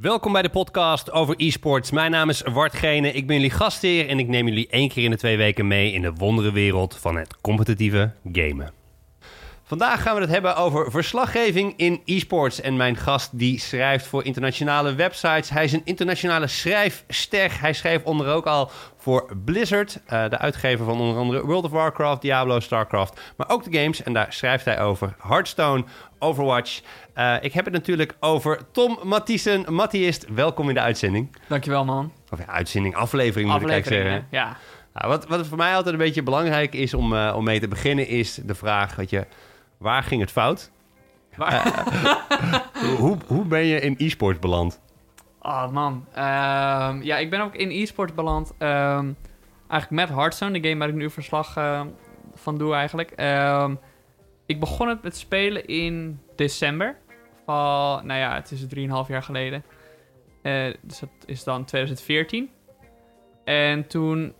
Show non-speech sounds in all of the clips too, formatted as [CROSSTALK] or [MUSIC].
Welkom bij de podcast over e-sports. Mijn naam is Wart Gene, ik ben jullie gastheer en ik neem jullie één keer in de twee weken mee in de wonderenwereld van het competitieve gamen. Vandaag gaan we het hebben over verslaggeving in e-sports. En mijn gast die schrijft voor internationale websites. Hij is een internationale schrijfster. Hij schreef onder ook al voor Blizzard, uh, de uitgever van onder andere World of Warcraft, Diablo, StarCraft, maar ook de games. En daar schrijft hij over Hearthstone, Overwatch. Uh, ik heb het natuurlijk over Tom Mathiesen. Mathiest, welkom in de uitzending. Dankjewel, man. Of ja, uitzending, aflevering, moet ik zeggen. Ja. Nou, wat, wat voor mij altijd een beetje belangrijk is om, uh, om mee te beginnen, is de vraag: weet je, waar ging het fout? Waar? [LAUGHS] hoe, hoe ben je in e-sports beland? Oh man, um, ja, ik ben ook in e-sports beland. Um, eigenlijk met Hearthstone, de game waar ik nu verslag uh, van doe eigenlijk. Ik begon het met spelen in december. Van, nou ja, het is 3,5 jaar geleden. Uh, dus dat is dan 2014. En toen...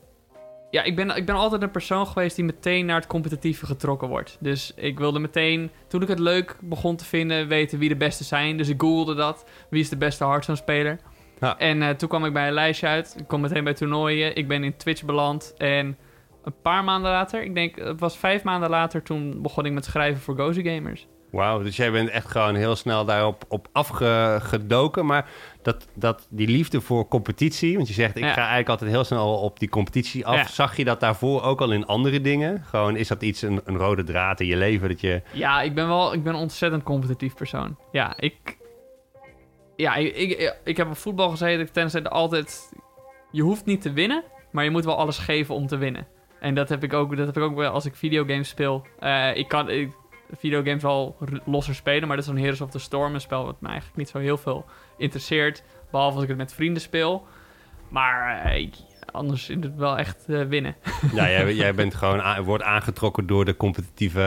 Ja, ik ben, ik ben altijd een persoon geweest die meteen naar het competitieve getrokken wordt. Dus ik wilde meteen, toen ik het leuk begon te vinden, weten wie de beste zijn. Dus ik googelde dat. Wie is de beste Hearthstone-speler? Ja. En uh, toen kwam ik bij een lijstje uit. Ik kom meteen bij toernooien. Ik ben in Twitch beland. En een paar maanden later, ik denk het was vijf maanden later, toen begon ik met schrijven voor Gozy Gamers. Wauw, dus jij bent echt gewoon heel snel daarop op afgedoken. Maar dat, dat, die liefde voor competitie, want je zegt ik ja. ga eigenlijk altijd heel snel op die competitie af. Ja. Zag je dat daarvoor ook al in andere dingen? Gewoon is dat iets, een, een rode draad in je leven dat je... Ja, ik ben wel, ik ben een ontzettend competitief persoon. Ja, ik... Ja, ik, ik, ik heb op voetbal gezeten, tennis altijd... Je hoeft niet te winnen, maar je moet wel alles geven om te winnen. En dat heb ik ook, dat heb ik ook wel als ik videogames speel. Uh, ik kan ik, videogames wel losser spelen, maar dat is een Heroes of the Storm, een spel wat me eigenlijk niet zo heel veel interesseert. Behalve als ik het met vrienden speel. Maar uh, anders is het wel echt uh, winnen. Ja, jij, [LAUGHS] jij bent gewoon wordt aangetrokken door de competitieve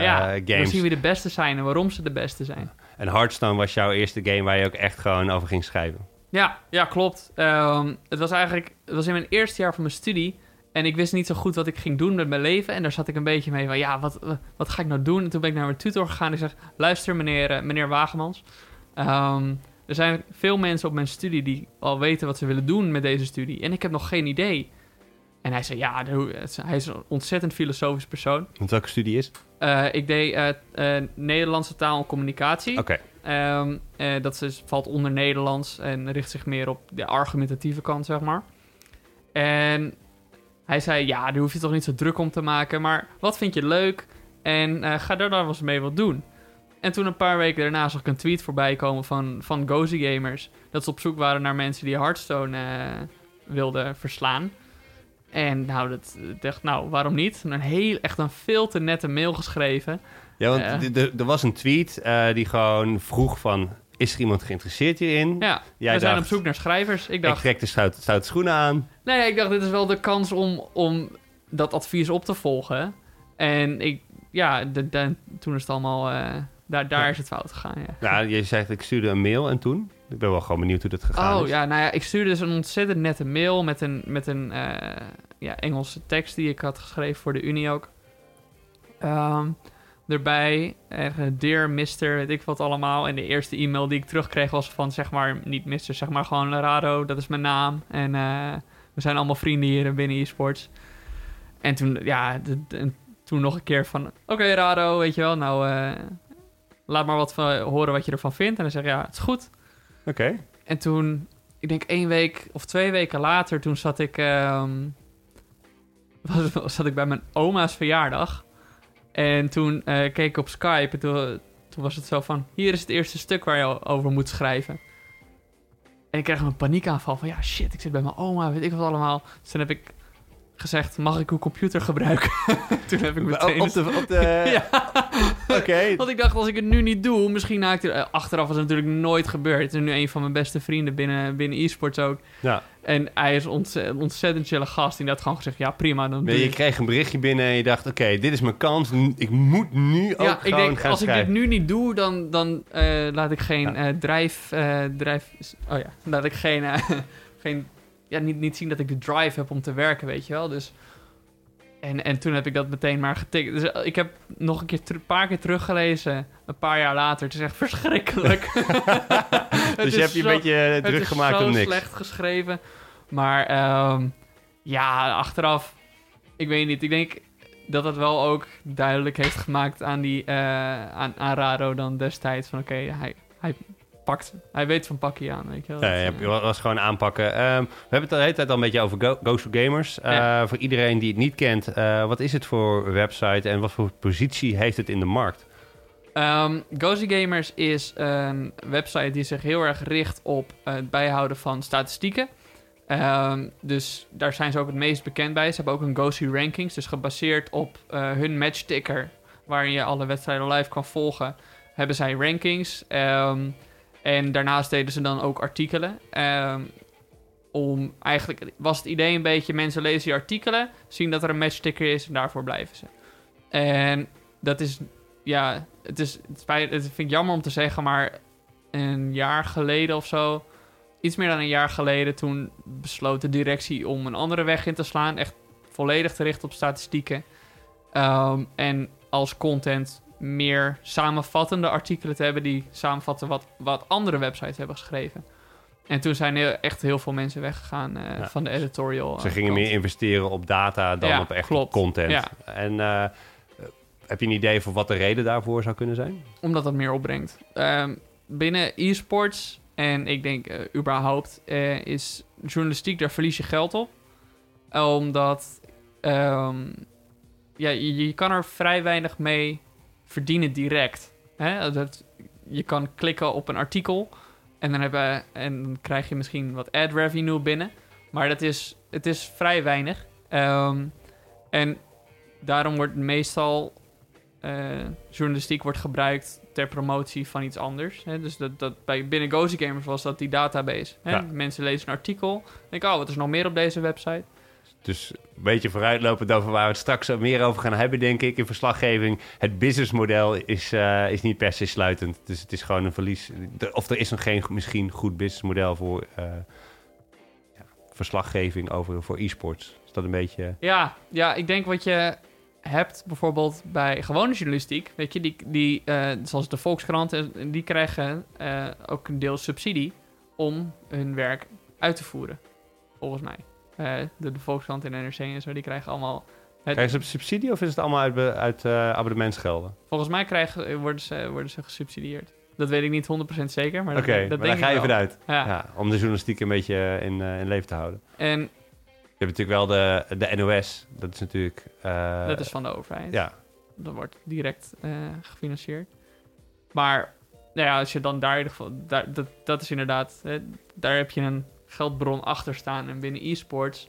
ja, games. Ja, zien wie de beste zijn en waarom ze de beste zijn. En Hearthstone was jouw eerste game waar je ook echt gewoon over ging schrijven. Ja, ja klopt. Um, het was eigenlijk het was in mijn eerste jaar van mijn studie. En ik wist niet zo goed wat ik ging doen met mijn leven. En daar zat ik een beetje mee van, ja, wat, wat ga ik nou doen? En toen ben ik naar mijn tutor gegaan. En ik zeg, luister meneer, meneer Wagemans. Um, er zijn veel mensen op mijn studie die al weten wat ze willen doen met deze studie. En ik heb nog geen idee. En hij zei, ja, hij is een ontzettend filosofisch persoon. Want welke studie is? Uh, ik deed uh, uh, Nederlandse taal en communicatie. Oké. Okay. Um, dat is, valt onder Nederlands en richt zich meer op de argumentatieve kant, zeg maar. En hij zei, ja, daar hoef je toch niet zo druk om te maken. Maar wat vind je leuk? En uh, ga daar dan eens mee wat doen. En toen een paar weken daarna zag ik een tweet voorbij komen van, van Gozy Gamers. Dat ze op zoek waren naar mensen die Hearthstone uh, wilden verslaan. En nou, dat ik dacht, nou, waarom niet? Een heel, echt een veel te nette mail geschreven. Ja, want uh, er was een tweet die gewoon vroeg van... Is er iemand geïnteresseerd hierin? Ja, Jij we zijn op zoek naar schrijvers. Ik dacht... Ik trek de stoute, stoute schoenen aan. Nee, ik dacht, dit is wel de kans om, om dat advies op te volgen. En ik, ja, de, de, toen is het allemaal... Uh, daar, daar ja. is het fout gegaan, ja. Je zegt, ik stuurde een mail en toen? Ik ben wel gewoon benieuwd hoe dat gegaan oh, is. Oh, ja, nou ja, ik stuurde dus een ontzettend nette mail met een, met een uh, ja, Engelse tekst die ik had geschreven voor de Unie ook. Um, erbij. Uh, dear Mister, weet ik wat allemaal. En de eerste e-mail die ik terugkreeg was van, zeg maar, niet Mister, zeg maar gewoon Rado, dat is mijn naam. En uh, we zijn allemaal vrienden hier binnen eSports. En toen, ja, toen nog een keer van, oké okay, Rado, weet je wel, nou, uh, laat maar wat van, horen wat je ervan vindt. En dan zeg je, ja, het is goed. Oké. Okay. En toen, ik denk één week of twee weken later, toen zat ik, um, [LAUGHS] was, zat ik bij mijn oma's verjaardag. En toen uh, keek ik op Skype en toen, toen, was het zo van... Hier is het eerste stuk waar je over moet schrijven. En ik kreeg een paniekaanval van... Ja, shit, ik zit bij mijn oma, weet ik wat allemaal. Dus toen heb ik gezegd... Mag ik uw computer gebruiken? [LAUGHS] toen heb ik meteen... Op de... Op de... [LAUGHS] ja. [LAUGHS] Oké. Okay. Want ik dacht, als ik het nu niet doe... Misschien na ik er... Achteraf was het natuurlijk nooit gebeurd. Het is nu een van mijn beste vrienden binnen, binnen e-sports ook. Ja. En hij is ontzettend, ontzettend chille gast. Die had gewoon gezegd, ja prima. Dan nee, je kreeg een berichtje binnen en je dacht, oké, okay, dit is mijn kans. Ik moet nu ook ja, gewoon ik denk, gaan als schrijven. ik dit nu niet doe, dan, dan uh, laat ik geen ja. uh, drijf, uh, drijf... Oh ja, laat ik geen... [LAUGHS] geen ja, niet, niet zien dat ik de drive heb om te werken, weet je wel. Dus En, en toen heb ik dat meteen maar getikt. Dus eh, ik heb nog een keer een paar keer teruggelezen, een paar jaar later. Het is echt verschrikkelijk. [LAUGHS] [LAUGHS] dus je hebt je een beetje eh, druk gemaakt om niks. Het is zo slecht geschreven. Maar ehm, ja, achteraf, ik weet niet. Ik denk dat het wel ook duidelijk heeft gemaakt aan, die, uh, aan, aan Rado dan destijds. Van oké, hij, hij pakt. Hij weet van pakje aan, weet je wel. Ja, je was gewoon aanpakken. Um, we hebben het de hele tijd al een beetje over Go Ghost of Gamers. Uh, Voor iedereen die het niet kent, uh, wat is het voor website en wat voor positie heeft het in de markt? Um, Gamers is een website die zich heel erg richt op het bijhouden van statistieken. Um, dus daar zijn ze ook het meest bekend bij. Ze hebben ook een Ghosty Rankings, dus gebaseerd op uh, hun matchticker, waarin je alle wedstrijden live kan volgen, hebben zij rankings. Um, en daarnaast deden ze dan ook artikelen. Um, om eigenlijk was het idee een beetje: mensen lezen die artikelen, zien dat er een matchticker is en daarvoor blijven ze. En dat is, ja, het is, het, het vind ik jammer om te zeggen, maar een jaar geleden of zo, iets meer dan een jaar geleden, toen besloot de directie om een andere weg in te slaan. Echt volledig te richten op statistieken. Um, en als content meer samenvattende artikelen te hebben die samenvatten wat, wat andere websites hebben geschreven. En toen zijn heel, echt heel veel mensen weggegaan uh, ja. van de editorial. Ze gingen meer investeren op data dan ja, op echt klopt. content. Ja. En uh, heb je een idee voor wat de reden daarvoor zou kunnen zijn? Omdat dat meer opbrengt. Um, binnen e-sports en ik denk uh, überhaupt is journalistiek, daar verlies je geld op. Omdat um, ja, je, je kan er vrij weinig mee verdienen direct. Hè? Dat, je kan klikken op een artikel en dan, hebben, en dan krijg je misschien wat ad revenue binnen. Maar dat is, het is vrij weinig. Um, en daarom wordt meestal uh, journalistiek wordt gebruikt ter promotie van iets anders. Hè? Dus dat, dat, bij, binnen Gozy Gamers was dat die database. Hè? Ja. Mensen lezen een artikel. Denken, oh, wat is nog meer op deze website? Dus een beetje vooruitlopend over waar we het straks meer over gaan hebben, denk ik, in verslaggeving. Het businessmodel is, uh, is niet per se sluitend. Dus het is gewoon een verlies. Of er is nog geen misschien goed businessmodel voor uh, ja, verslaggeving over voor e-sports. Is dat een beetje. Ja, ja, ik denk wat je hebt bijvoorbeeld bij gewone journalistiek, weet je, die, die uh, zoals de Volkskrant, die krijgen ook een deel subsidie om hun werk uit te voeren, volgens mij. Uh, de, de Volkskrant en NRC en zo, die krijgen allemaal... Het... Krijgen ze subsidie of is het allemaal uit, uit uh, abonnementsgelden? Volgens mij krijgen, worden, ze, worden ze gesubsidieerd. Dat weet ik niet 100% zeker, maar okay, dat, maar denk daar ga je vanuit. Ja. ja. om de journalistiek een beetje in, in leven te houden. En... Je hebt natuurlijk wel de, de NOS, dat is natuurlijk... Uh, dat is van de overheid. Ja. Dat wordt direct gefinancierd. Maar nou ja, als je dan daar, daar dat, dat is inderdaad, hè, daar heb je een geldbron achter staan. En binnen e-sports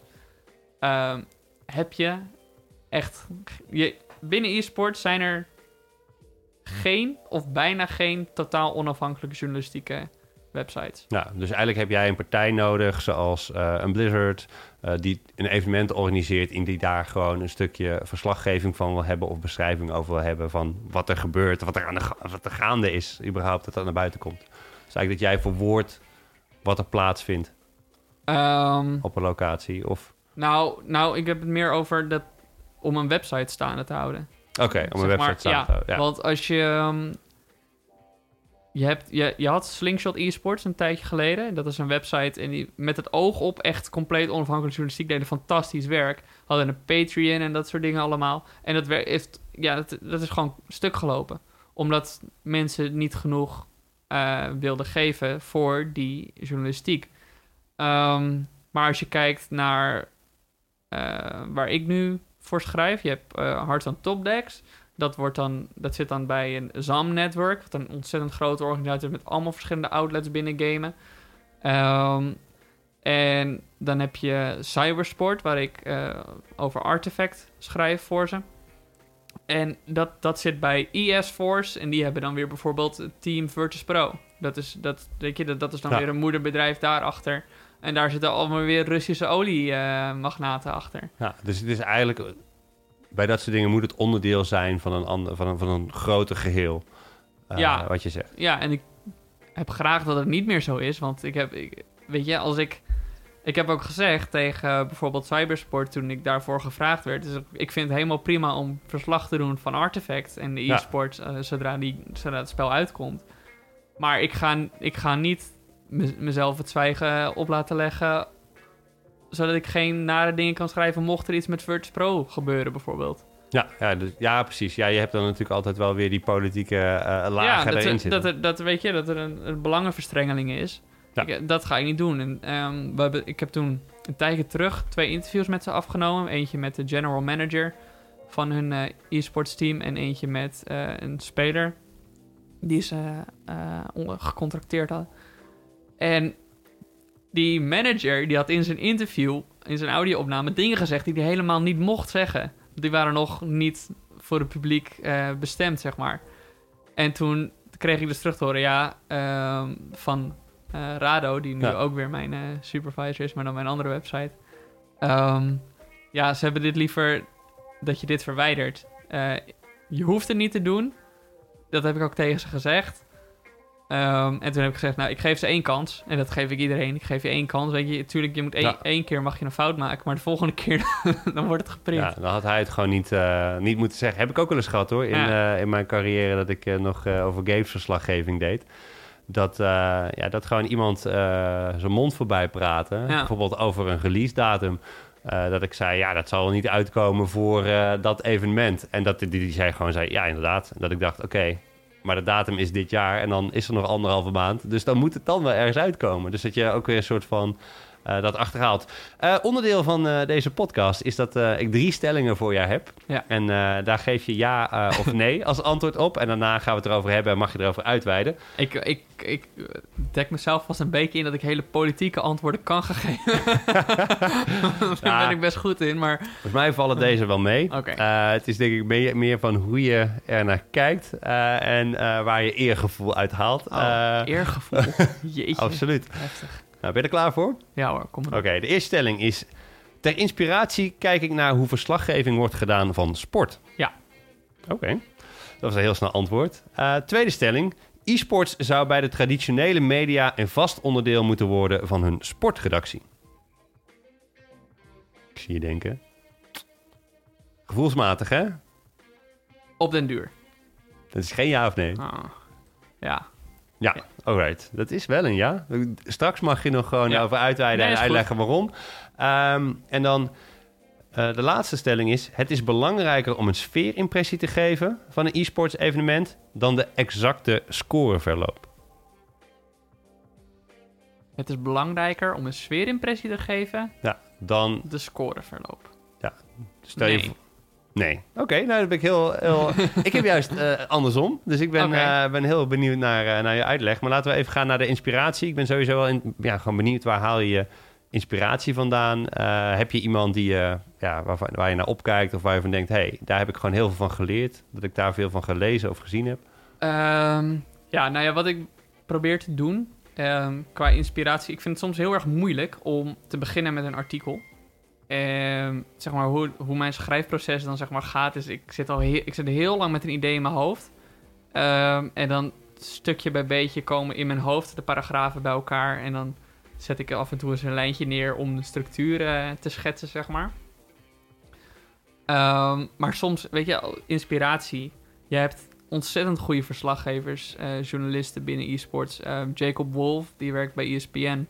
uh, heb je echt. Je, binnen e-sports zijn er geen of bijna geen totaal onafhankelijke journalistieke websites. Ja, dus eigenlijk heb jij een partij nodig, zoals uh, een Blizzard, uh, die een evenement organiseert en die daar gewoon een stukje verslaggeving van wil hebben of beschrijving over wil hebben van wat er gebeurt, wat er, aan de, wat gaande is, überhaupt dat dat naar buiten komt. Dus eigenlijk dat jij verwoordt wat er plaatsvindt. Um, op een locatie? Of? Nou, nou, ik heb het meer over dat, om een website staande te houden. Oké, okay, om een website maar, staande ja, te houden. Ja. Want als je... Um, je, hebt, je, je had Slingshot Esports een tijdje geleden. Dat is een website en die met het oog op echt compleet onafhankelijk journalistiek deden fantastisch werk. Hadden een Patreon en dat soort dingen allemaal. En dat, heeft, ja, dat, dat is gewoon stuk gelopen. Omdat mensen niet genoeg uh, wilden geven voor die journalistiek. Um, maar als je kijkt naar uh, waar ik nu voor schrijf, je hebt uh, Hearthstone Topdecks. Dat, wordt dan, dat zit dan bij een ZAM-network, wat een ontzettend grote organisatie is met allemaal verschillende outlets binnen gamen. Um, en dan heb je Cybersport, waar ik uh, over Artifact schrijf voor ze. En dat, dat zit bij ES Force. En die hebben dan weer bijvoorbeeld Team Virtus Pro. Dat is, dat, weet je, dat, dat is dan ja. weer een moederbedrijf daarachter. En daar zitten allemaal weer Russische oliemagnaten achter. Ja, dus het is eigenlijk... Bij dat soort dingen moet het onderdeel zijn van een, ander, van een, van een groter geheel. Uh, ja. Wat je zegt. Ja, en ik heb graag dat het niet meer zo is. Want ik heb... Ik, weet je, als ik... Ik heb ook gezegd tegen uh, bijvoorbeeld Cybersport toen ik daarvoor gevraagd werd. Dus ik vind het helemaal prima om verslag te doen van Artifact en de e-sports uh, zodra, die, zodra het spel uitkomt. Maar ik ga, ik ga niet mezelf het zwijgen op laten leggen. Zodat ik geen nare dingen kan schrijven mocht er iets met Virtus Pro gebeuren bijvoorbeeld. Ja, ja, dus, ja, precies. Ja, je hebt dan natuurlijk altijd wel weer die politieke uh, lagen ja, erin zitten. Dat, dat weet je, dat er een, een belangenverstrengeling is. Ja. Ik, dat ga ik niet doen. En, um, we hebben, ik heb toen een tijdje terug twee interviews met ze afgenomen. Eentje met de general manager van hun uh, e-sports team en eentje met uh, een speler die ze gecontracteerd had. En die manager die had in zijn interview, in zijn audio-opname, dingen gezegd die hij helemaal niet mocht zeggen. Die waren nog niet voor het publiek uh, bestemd, zeg maar. En toen kreeg ik dus terug te horen, ja, uh, van uh, Rado, die nu ook weer mijn uh, supervisor is, maar dan mijn andere website. Um, ja, ze hebben dit liever dat je dit verwijdert. je hoeft het niet te doen. Dat heb ik ook tegen ze gezegd. Um, en toen heb ik gezegd, nou, ik geef ze één kans. En dat geef ik iedereen. Ik geef je één kans. Weet je, natuurlijk, je moet één, één keer mag je een fout maken. Maar de volgende [LAUGHS] keer, dan wordt het geprint. Ja, dan had hij het gewoon niet, uh, niet moeten zeggen. Heb ik ook wel eens gehad, hoor. In, ja. uh, in mijn carrière dat ik uh, nog over gamesverslaggeving deed. Dat, ja, dat gewoon iemand zijn mond voorbij praten. Ja. Bijvoorbeeld over een release datum. dat ik zei, ja, dat zal niet uitkomen voor dat evenement. En dat die, die zei gewoon, zei, ja, inderdaad. Dat ik dacht, oké, maar de datum is dit jaar en dan is er nog anderhalve maand. Dus dan moet het dan wel ergens uitkomen. Dus dat je ook weer een soort van uh, dat achterhaalt. Uh, onderdeel van uh, deze podcast is dat ik drie stellingen voor jou heb. Ja. En daar geef je ja of nee als antwoord op. En daarna gaan we het erover hebben en mag je erover uitweiden. Ik, ik, ik dek mezelf vast een beetje in dat ik hele politieke antwoorden kan geven. [LAUGHS] Daar ben ik best goed in, maar... Volgens mij vallen deze wel mee. Okay. het is denk ik meer, meer, van hoe je er naar kijkt en waar je eergevoel uit haalt. Oh, eergevoel? [LAUGHS] Jeetje. Absoluut. Heftig. Nou, ben je er klaar voor? Ja hoor, kom maar. Oké, de eerste stelling is... Ter inspiratie kijk ik naar hoe verslaggeving wordt gedaan van sport. Ja. Oké, dat was een heel snel antwoord. Uh, tweede stelling. E-sports zou bij de traditionele media een vast onderdeel moeten worden van hun sportredactie. Ik zie je denken. Gevoelsmatig, hè? Op den duur. Dat is geen ja of nee? Oh. Ja. Ja, alright. Dat is wel een ja. Straks mag je nog gewoon over uitweiden en uitleggen waarom. Ehm, en dan uh, de laatste stelling is... het is belangrijker om een sfeerimpressie te geven... van een e-sports evenement... dan de exacte scoreverloop. Het is belangrijker om een sfeerimpressie te geven... Ja, dan... De scoreverloop. Ja, stel je voor... Nee. Oké, nou dat ben ik heel... heel... [LAUGHS] ik heb juist uh, andersom. Dus ik ben, okay. uh, ben heel benieuwd naar, uh, naar je uitleg. Maar laten we even gaan naar de inspiratie. Ik ben sowieso wel in, ja, gewoon benieuwd waar haal je je inspiratie vandaan? heb je iemand die, ja, waar, waar je naar opkijkt of waar je van denkt... hé, hey, daar heb ik gewoon heel veel van geleerd. Dat ik daar veel van gelezen of gezien heb? Um, ja, nou ja, wat ik probeer te doen um, qua inspiratie... Ik vind het soms heel erg moeilijk om te beginnen met een artikel... Uh, zeg maar, hoe, hoe mijn schrijfproces dan zeg maar, gaat, is ik zit al heel, ik zit heel lang met een idee in mijn hoofd. Uh, en dan stukje bij beetje komen in mijn hoofd de paragrafen bij elkaar. En dan zet ik af en toe eens een lijntje neer om de structuur uh, te schetsen, zeg maar. Um, maar soms, weet je, inspiratie. Je hebt ontzettend goede verslaggevers, uh, journalisten binnen e-sports. Jacob Wolf, die werkt bij ESPN.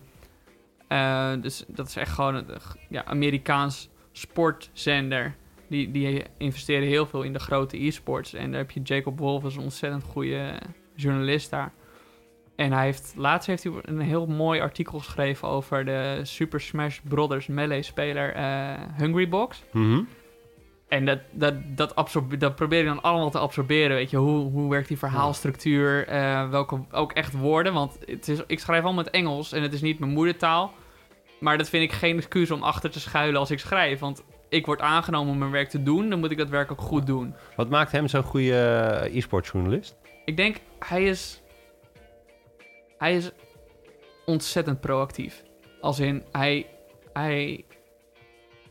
Uh, dus dat is echt gewoon een ja, Amerikaans sportzender. Die, die investeren heel veel in de grote e-sports. En daar heb je Jacob Wolf, een ontzettend goede journalist daar. En hij heeft, laatst heeft hij een heel mooi artikel geschreven over de Super Smash Brothers Melee-speler uh, Hungrybox. Mm En dat, dat, dat, absorbe, dat probeer je dan allemaal te absorberen. Weet je, hoe, hoe werkt die verhaalstructuur? Uh, welke ook echt woorden. Want het is, ik schrijf allemaal met Engels en het is niet mijn moedertaal. Maar dat vind ik geen excuus om achter te schuilen als ik schrijf. Want ik word aangenomen om mijn werk te doen, dan moet ik dat werk ook goed doen. Wat maakt hem zo'n goede eh, e-sportjournalist? Ik denk, hij is... Hij is ontzettend proactief. Als in, hij... Hij,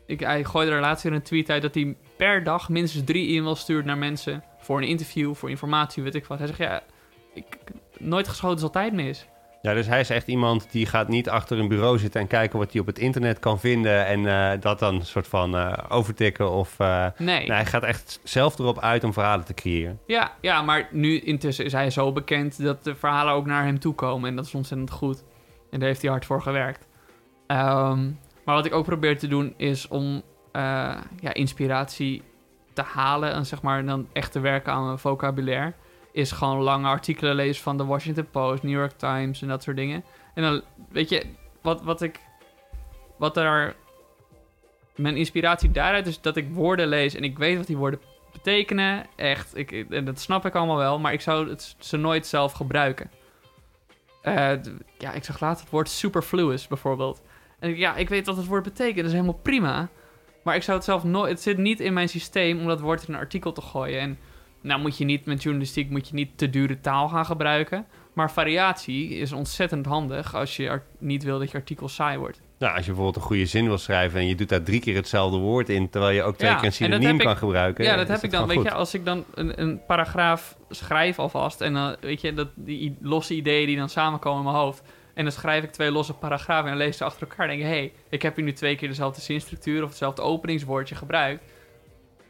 ik, hij gooide er laatst weer een tweet uit dat hij per dag minstens drie e-mails stuurt naar mensen. Voor een interview, voor informatie, weet ik wat. Hij zegt, ja, ik, nooit geschoten is altijd mis. Ja, dus hij is echt iemand die gaat niet achter een bureau zitten en kijken wat hij op het internet kan vinden en eh, dat dan een soort van eh, overtikken of... eh, Nee. nee, hij gaat echt zelf erop uit om verhalen te creëren. Ja, ja, maar nu intussen is hij zo bekend dat de verhalen ook naar hem toe komen. En dat is ontzettend goed. En daar heeft hij hard voor gewerkt. Ehm, maar wat ik ook probeer te doen is om ja, inspiratie te halen en zeg maar dan echt te werken aan mijn vocabulaire. Is gewoon lange artikelen lezen van de Washington Post, New York Times en dat soort dingen. En dan, weet je, wat, wat ik. Wat daar. Mijn inspiratie daaruit is dat ik woorden lees en ik weet wat die woorden betekenen. Echt, ik, en dat snap ik allemaal wel, maar ik zou het, ze nooit zelf gebruiken. Eh, ja, ik zag laatst het woord superfluous bijvoorbeeld. En ja, ik weet wat het woord betekent, dat is helemaal prima. Maar ik zou het zelf nooit, het zit niet in mijn systeem om dat woord in een artikel te gooien. En nou moet je niet met journalistiek moet je niet te dure taal gaan gebruiken. Maar variatie is ontzettend handig als je niet wil dat je artikel saai wordt. Nou, als je bijvoorbeeld een goede zin wil schrijven en je doet daar drie keer hetzelfde woord in, terwijl je ook twee Ja, keer een en dat synoniem kan ik- gebruiken. Ja, dat is heb ik dan. Weet je, als ik dan een, een paragraaf schrijf alvast. En dan weet je, dat, die losse ideeën die dan samenkomen in mijn hoofd. En dan schrijf ik twee losse paragrafen en lees ze achter elkaar. En denk ik, hé, hey, ik heb hier nu twee keer dezelfde zinstructuur of hetzelfde openingswoordje gebruikt.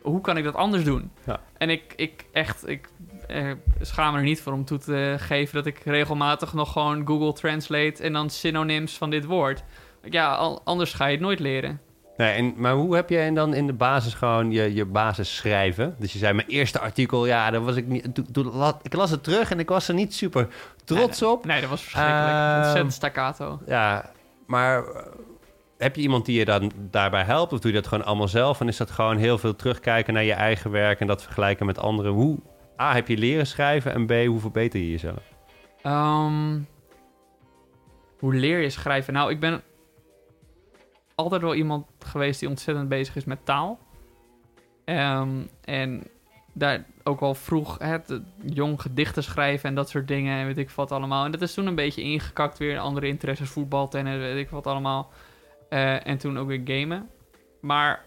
Hoe kan ik dat anders doen? Ja. En ik, ik echt, ik eh, schaam me er niet voor om toe te geven dat ik regelmatig nog gewoon Google Translate en dan synonyms van dit woord. Ja, al, anders ga je het nooit leren. Nee, en, maar hoe heb jij dan in de basis gewoon je, je basis schrijven? Dus je zei, mijn eerste artikel, ja, daar was ik niet... Toen, toen la- ik las het terug en ik was er niet super trots op. Nee, dat was verschrikkelijk. Ehm, Ontzettend staccato. Ja, maar eh, heb je iemand die je dan daarbij helpt? Of doe je dat gewoon allemaal zelf? En is dat gewoon heel veel terugkijken naar je eigen werk... en dat vergelijken met anderen? Hoe, A, heb je leren schrijven? En B, hoe verbeter je jezelf? Ehm, hoe leer je schrijven? Nou, ik ben altijd wel iemand geweest die ontzettend bezig is met taal. Ehm, en daar ook al vroeg het jong gedichten schrijven en dat soort dingen en weet ik wat allemaal. En dat is toen een beetje ingekakt weer. Andere interesses, voetbal, tennis, weet ik wat allemaal. Eh, en toen ook weer gamen. Maar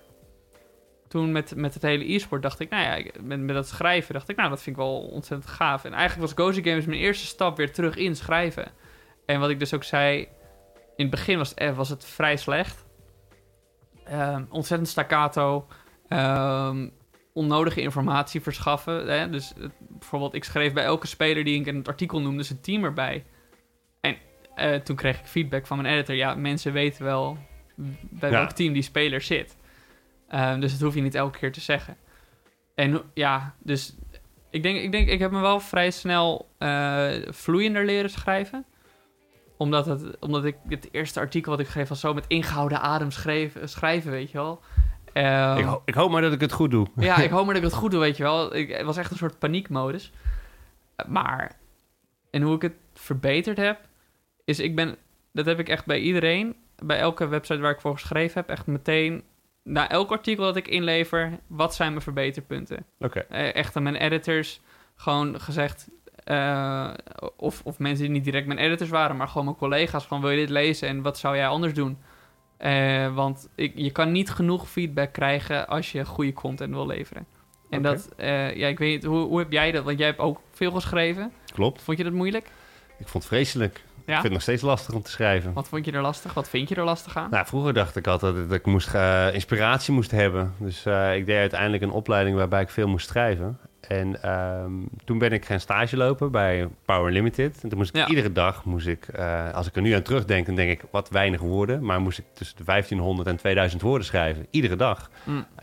toen met, met het hele e-sport dacht ik, nou ja, met, met dat schrijven dacht ik, nou, dat vind ik wel ontzettend gaaf. En eigenlijk was Gozy Games mijn eerste stap weer terug in schrijven. En wat ik dus ook zei, in het begin was eh, was het vrij slecht. Ehm, ontzettend staccato. Ehm, onnodige informatie verschaffen. Hè? Dus eh, bijvoorbeeld, ik schreef bij elke speler die ik in het artikel noemde zijn team erbij. En eh, toen kreeg ik feedback van mijn editor. Ja, mensen weten wel bij Ja. welk team die speler zit. Ehm, dus dat hoef je niet elke keer te zeggen. En ja, dus ik denk, ik denk, ik heb me wel vrij snel eh, vloeiender leren schrijven. Omdat, het, omdat ik het eerste artikel wat ik schreef was zo met ingehouden adem schreef, schrijven, weet je wel. Ehm, ik, ho- ik hoop maar dat ik het goed doe. ja, ik [LAUGHS] hoop maar dat ik het goed doe, weet je wel. Ik, het was echt een soort paniekmodus. Maar, en hoe ik het verbeterd heb, is ik ben, dat heb ik echt bij iedereen, bij elke website waar ik voor geschreven heb, echt meteen, na elk artikel dat ik inlever, wat zijn mijn verbeterpunten? Oké. Eh, echt aan mijn editors gewoon gezegd, eh, of, of mensen die niet direct mijn editors waren, maar gewoon mijn collega's, van wil je dit lezen en wat zou jij anders doen? Eh, want ik, je kan niet genoeg feedback krijgen als je goede content wil leveren. En dat, eh, ja, ik weet niet, hoe, hoe heb jij dat? Want jij hebt ook veel geschreven. Klopt. Vond je dat moeilijk? Ik vond het vreselijk. Ik vind het nog steeds lastig om te schrijven. Wat vond je er lastig? Wat vind je er lastig aan? Nou, vroeger dacht ik altijd dat ik moest, inspiratie moest hebben. Dus ik deed uiteindelijk een opleiding waarbij ik veel moest schrijven. En ehm, toen ben ik gaan stage lopen bij Power Limited. En toen moest ik Ja. iedere dag, moest ik, eh, als ik er nu aan terugdenk, dan denk ik wat weinig woorden. Maar moest ik tussen de 1500 en 2000 woorden schrijven. Iedere dag. Mm. Eh,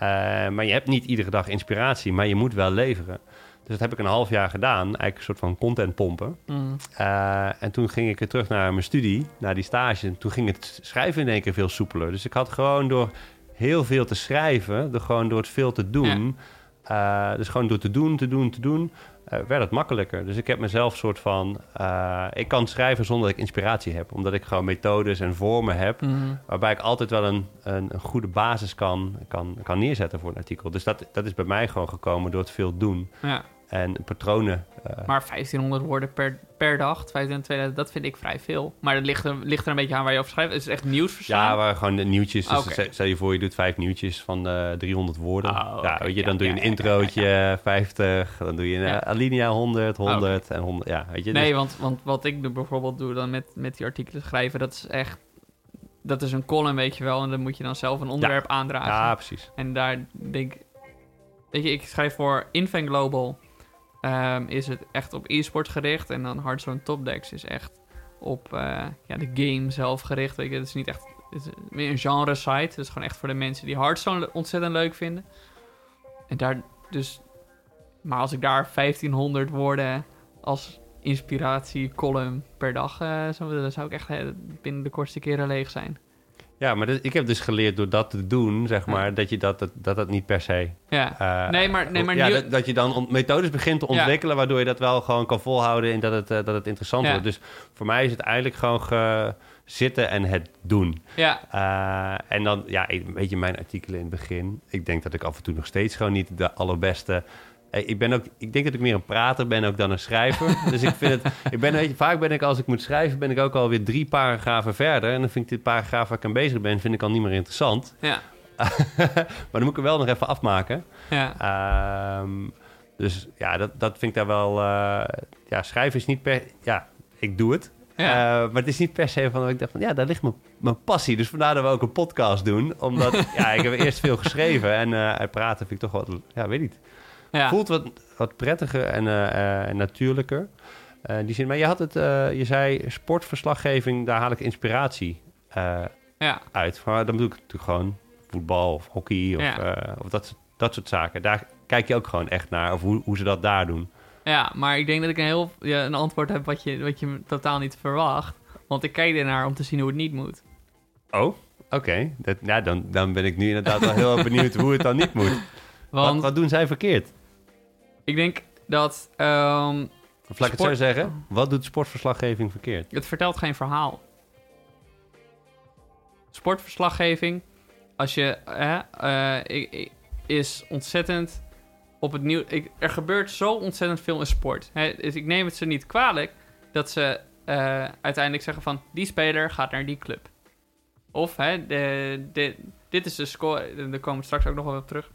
maar je hebt niet iedere dag inspiratie, maar je moet wel leveren. Dus dat heb ik een half jaar gedaan. Eigenlijk een soort van content pompen. Mm. Eh, en toen ging ik weer terug naar mijn studie, naar die stage. En toen ging het schrijven in één keer veel soepeler. Dus ik had gewoon door heel veel te schrijven, door gewoon door het veel te doen, eh, dus gewoon door te doen, te doen, te doen, eh, werd het makkelijker. Dus ik heb mezelf soort van, eh, ik kan schrijven zonder dat ik inspiratie heb, omdat ik gewoon methodes en vormen heb, Mm. waarbij ik altijd wel een, een, een goede basis kan, kan, kan neerzetten voor een artikel. Dus dat, dat is bij mij gewoon gekomen door het veel doen. Ja. En patronen. eh, Maar 1500 woorden per, per dag, 2500, dat vind ik vrij veel. Maar dat ligt er, ligt er een beetje aan waar je over schrijft. Het is echt nieuwsverslaan. ja, waar gewoon de nieuwtjes. Dus Oké. stel- je voor, je doet vijf nieuwtjes van eh 300 woorden. Oh, ja, weet je, dan Ja, doe je ja, een ja, introotje, 50. Dan doe je een Ja. eh, alinea 100, 100 en 100. Ja, weet je. dus- Nee, want, want wat ik bijvoorbeeld doe dan met, met die artikelen schrijven, dat is echt... Dat is een column, weet je wel. En dan moet je dan zelf een onderwerp aandragen. ja, precies. En daar denk Weet je, ik schrijf voor Infant Global. Ehm, is het echt op e-sport gericht. En dan Hearthstone Top Decks is echt op eh, ja, de game zelf gericht. Weet je, het is niet echt... Het is meer een genre site. Dus gewoon echt voor de mensen die Hearthstone ontzettend leuk vinden. En daar dus... Maar als ik daar 1500 woorden als inspiratie column per dag eh, zou dan zou ik echt eh, binnen de kortste keren leeg zijn. Ja, maar dit- ik heb dus geleerd door dat te doen, zeg Ja. maar, dat je dat, dat, dat dat niet per se... Ja. eh, Nee, maar- nee, maar ja, dat, dat je dan on- methodes begint te Ja. ontwikkelen, waardoor je dat wel gewoon kan volhouden en dat het, eh, dat het interessant wordt. Dus voor mij is het eigenlijk gewoon ge- zitten en het doen. Ja, Eh, en dan, ja, weet je, mijn artikelen in het begin. Ik denk dat ik af en toe nog steeds gewoon niet de allerbeste. Eh, Ik, ben ook, ik denk dat ik meer een prater ben ook dan een schrijver. [LAUGHS] dus ik vind het. Ik ben, weet je, vaak ben ik als ik moet schrijven, ben ik ook alweer drie paragrafen verder. En dan vind ik dit paragraaf waar ik aan bezig ben, vind ik al niet meer interessant. ja, [LAUGHS] maar dan moet ik er wel nog even afmaken. ja. Ehm, dus ja, dat, dat vind ik daar wel. eh, ja, schrijven is niet per. Ja, ik doe het. Ja. Eh, maar het is niet per se van dat ik dacht van ja, daar ligt mijn, mijn passie. Dus vandaar dat we ook een podcast doen. Omdat [LAUGHS] ja, ik heb eerst veel geschreven en het praten vind ik toch wat, ja, weet niet. Ja. Voelt wat, wat prettiger en, eh, eh, en natuurlijker. Eh, die zin, maar je had het, je zei sportverslaggeving, daar haal ik inspiratie ja. uit. Maar dan bedoel ik natuurlijk gewoon voetbal of hockey of, Ja. of dat, soort- dat soort zaken. Daar kijk je ook gewoon echt naar, of hoe, hoe ze dat daar doen. Ja, maar ik denk dat ik een heel ja, een antwoord heb wat je, wat je totaal niet verwacht. Want ik kijk ernaar om te zien hoe het niet moet. Oh, oké. Dat Ja, dan, dan ben ik nu inderdaad wel heel [LAUGHS] benieuwd hoe het dan niet moet. Wat, Want wat doen zij verkeerd? Ik denk dat ehm, Of laat ik het zo zeggen. Wat doet sportverslaggeving verkeerd? het vertelt geen verhaal. Sportverslaggeving, als je, hè, eh, ik- ik- is ontzettend op het nieuws. ik- Er gebeurt zo ontzettend veel in sport. Hè, dus ik neem het ze niet kwalijk dat ze eh, uiteindelijk zeggen van die speler gaat naar die club. Of hè, de, de, dit is de score. Daar komen we straks ook nog wel op terug.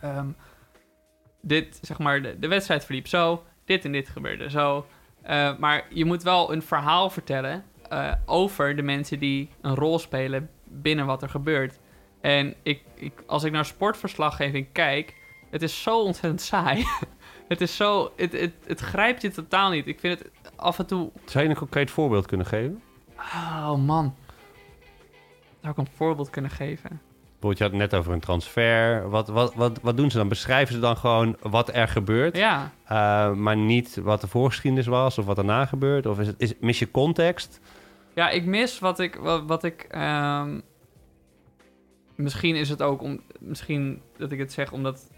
Ehm, dit, zeg maar, de, de wedstrijd verliep zo. Dit en dit gebeurde zo. Eh, maar je moet wel een verhaal vertellen eh, over de mensen die een rol spelen binnen wat er gebeurt. En ik, ik, als ik naar sportverslaggeving kijk, het is zo ontzettend [LAUGHS] saai. het is zo, het, het, het grijpt je totaal niet. Ik vind het af en toe, Zou je een concreet voorbeeld kunnen geven? oh man. Zou ik een voorbeeld kunnen geven? Bijvoorbeeld, je had het net over een transfer. Wat, wat, wat, wat doen ze dan? Beschrijven ze dan gewoon wat er gebeurt, Ja, eh, maar niet wat de voorgeschiedenis was of wat daarna gebeurt? Of is het, is, mis je context? Ja, ik mis wat ik. Wat, wat ik ehm, misschien is het ook om. Misschien dat ik het zeg omdat.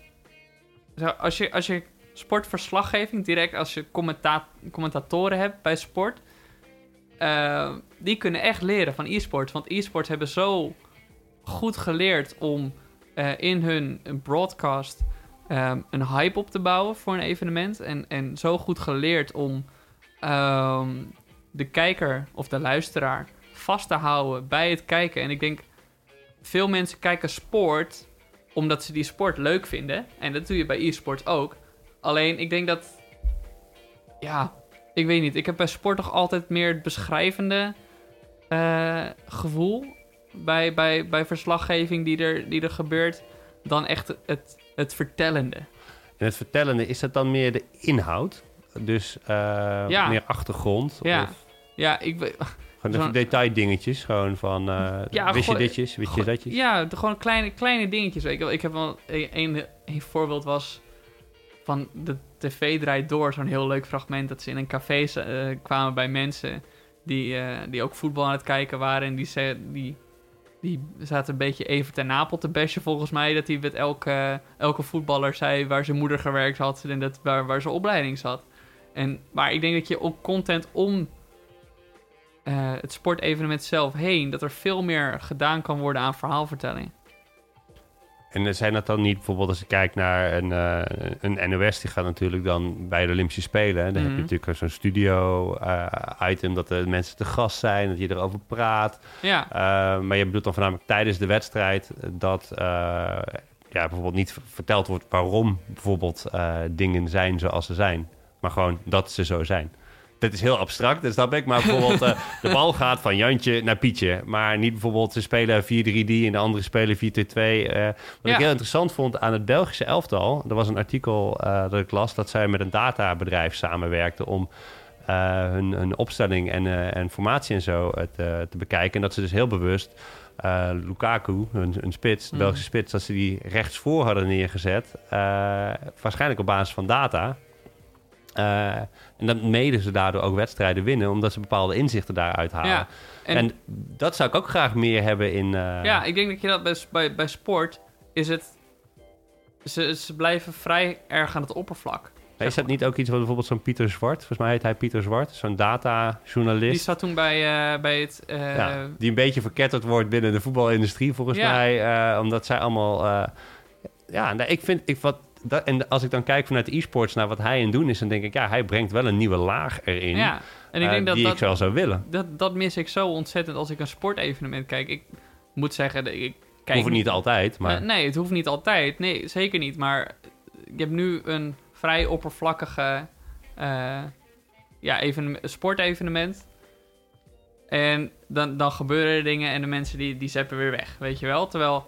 Als, je, als je sportverslaggeving direct als je commenta commentatoren hebt bij sport. eh, die kunnen echt leren van e-sports. Want e-sports hebben zo goed geleerd om eh, in hun broadcast ehm, een hype op te bouwen voor een evenement. En, en zo goed geleerd om ehm, de kijker of de luisteraar vast te houden bij het kijken. En ik denk, veel mensen kijken sport omdat ze die sport leuk vinden. En dat doe je bij e-sport ook. Alleen, ik denk dat... Ja, ik weet niet. Ik heb bij sport toch altijd meer het beschrijvende eh, gevoel... Bij, bij, bij verslaggeving die er, die er gebeurt... dan echt het, het vertellende. En het vertellende, is dat dan meer de inhoud? Dus eh, Ja. meer achtergrond? Ja. Of Ja, ik weet... gewoon even detaildingetjes? Gewoon van, eh Ja, wist je ditjes, wist je datjes? Ja, gewoon kleine, kleine dingetjes. weet wel. Ik heb wel een, een, een voorbeeld was van de tv draait door. Zo'n heel leuk fragment dat ze in een café eh, kwamen bij mensen die, die ook voetbal aan het kijken waren. En die, ze, die, die zaten een beetje even ten Napel te bashen volgens mij. Dat hij met elke, elke voetballer zei waar zijn moeder gewerkt had en dat, waar, waar zijn opleiding zat. En, maar ik denk dat je ook content om eh, het sportevenement zelf heen, dat er veel meer gedaan kan worden aan verhaalvertelling. En zijn dat dan niet bijvoorbeeld als je kijkt naar een, eh, een NOS, die gaat natuurlijk dan bij de Olympische Spelen. Dan heb Mhm. je natuurlijk zo'n studio-item dat de mensen te gast zijn, dat je erover praat. Ja, Uh, maar je bedoelt dan voornamelijk tijdens de wedstrijd dat ja, bijvoorbeeld niet verteld wordt waarom bijvoorbeeld dingen zijn zoals ze zijn. Maar gewoon dat ze zo zijn. Dat is heel abstract, dat snap ik. Maar bijvoorbeeld uh, [LAUGHS] de bal gaat van Jantje naar Pietje. Maar niet bijvoorbeeld ze spelen 4-3-3 en de andere spelen 4-2-2. Uh, wat Ja. ik heel interessant vond aan het Belgische elftal... er was een artikel uh, dat ik las dat zij met een databedrijf samenwerkten... om hun, hun opstelling en, en formatie en zo te, te bekijken. En dat ze dus heel bewust uh, Lukaku, een, een spits, de Mhm. Belgische spits, dat ze die rechtsvoor hadden neergezet. Uh, waarschijnlijk op basis van data. Uh, en dan meden ze daardoor ook wedstrijden winnen, omdat ze bepaalde inzichten daaruit halen. ja. En, en dat zou ik ook graag meer hebben in. Uh, Ja, ik denk dat je dat bij, bij, bij sport is het. Ze, ze blijven vrij erg aan het oppervlak. is dat niet ook iets wat bijvoorbeeld zo'n Pieter Zwart, volgens mij heet hij Pieter Zwart, zo'n datajournalist. Die zat toen bij, uh, bij het. Uh, ja, die een beetje verketterd wordt binnen de voetbalindustrie, volgens Ja. mij. Uh, omdat zij allemaal. ja, nou, ik vind. Ik, wat, dat, en als ik dan kijk vanuit de e-sports naar wat hij aan het doen is, dan denk ik, ja, hij brengt wel een nieuwe laag erin. Ja, en ik denk dat die dat, ik wel zou willen. Dat, dat mis ik zo ontzettend als ik een sportevenement kijk. Ik moet zeggen, dat ik kijk. Hoeft niet altijd, maar. Uh, nee, het hoeft niet altijd. Nee, zeker niet. Maar ik heb nu een vrij oppervlakkige uh, ja, even, sportevenement. En dan, dan gebeuren er dingen en de mensen die, die zeppen weer weg, weet je wel. Terwijl,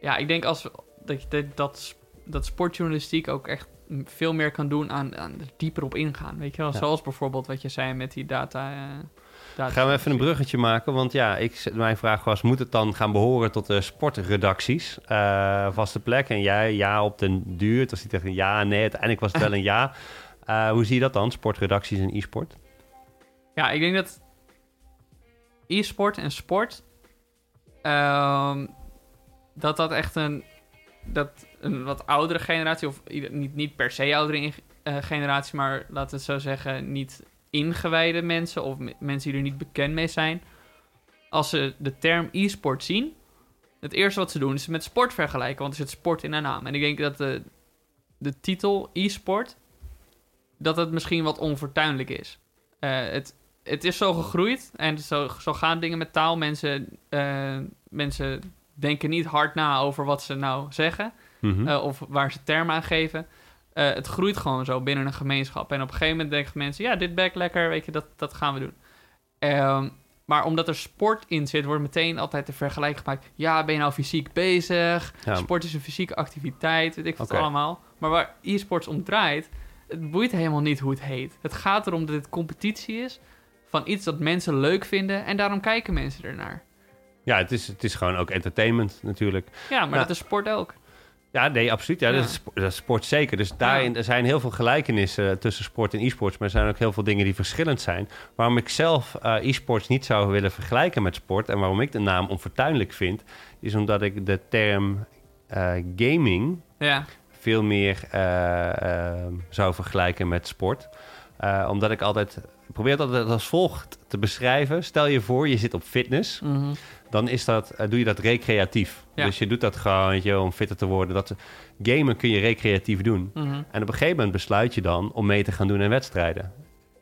ja, ik denk als, dat, dat, dat, dat sportjournalistiek ook echt veel meer kan doen aan, aan er dieper op ingaan, weet je wel. Ja. Zoals bijvoorbeeld wat je zei met die data... Uh, data Gaan we even een bruggetje maken, want ja, ik, mijn vraag was, moet het dan gaan behoren tot de sportredacties? Uh, vaste plek en jij, ja op den duur. Het was niet echt een ja, nee, uiteindelijk was het wel een ja. Uh, [LAUGHS] hoe zie je dat dan, sportredacties en e-sport? Ja, ik denk dat e-sport en sport, um, dat dat echt een, dat een wat oudere generatie, of niet, niet per se oudere uh, generatie, maar laten we het zo zeggen, niet ingewijde mensen of mensen die er niet bekend mee zijn, als ze de term e-sport zien, het eerste wat ze doen is met sport vergelijken, want er zit sport in de naam. En ik denk dat de, de titel e-sport, dat het misschien wat onfortuinlijk is. Uh, het, het is zo gegroeid en zo, zo gaan dingen met taal. Mensen, uh, mensen denken niet hard na over wat ze nou zeggen. Mm -hmm. uh, of waar ze termen aan geven. Uh, het groeit gewoon zo binnen een gemeenschap. En op een gegeven moment denken mensen: ja, dit bek lekker, weet je, dat, dat gaan we doen. Um, maar omdat er sport in zit, wordt meteen altijd de vergelijking gemaakt. Ja, ben je nou fysiek bezig? Ja. Sport is een fysieke activiteit, weet ik wat okay. allemaal. Maar waar e-sports om draait, het boeit helemaal niet hoe het heet. Het gaat erom dat het competitie is van iets dat mensen leuk vinden en daarom kijken mensen ernaar. Ja, het is, het is gewoon ook entertainment natuurlijk. Ja, maar nou, dat is sport ook. Ja, nee, absoluut. Ja, ja. Dat, is, dat, is, sport zeker. Dus daarin er zijn heel veel gelijkenissen tussen sport en e-sports, maar er zijn ook heel veel dingen die verschillend zijn. Waarom ik zelf uh, e-sports niet zou willen vergelijken met sport en waarom ik de naam onfortuinlijk vind, is omdat ik de term uh, gaming ja. veel meer uh, zou vergelijken met sport. Omdat ik altijd probeer het altijd als volgt te beschrijven. Stel je voor, je zit op fitness. Mhm. Mm -hmm. Dan is dat, uh, doe je dat recreatief. Ja. Dus je doet dat gewoon weet je, om fitter te worden. Dat, gamen kun je recreatief doen. Mhm. Mm -hmm. En op een gegeven moment besluit je dan om mee te gaan doen in wedstrijden.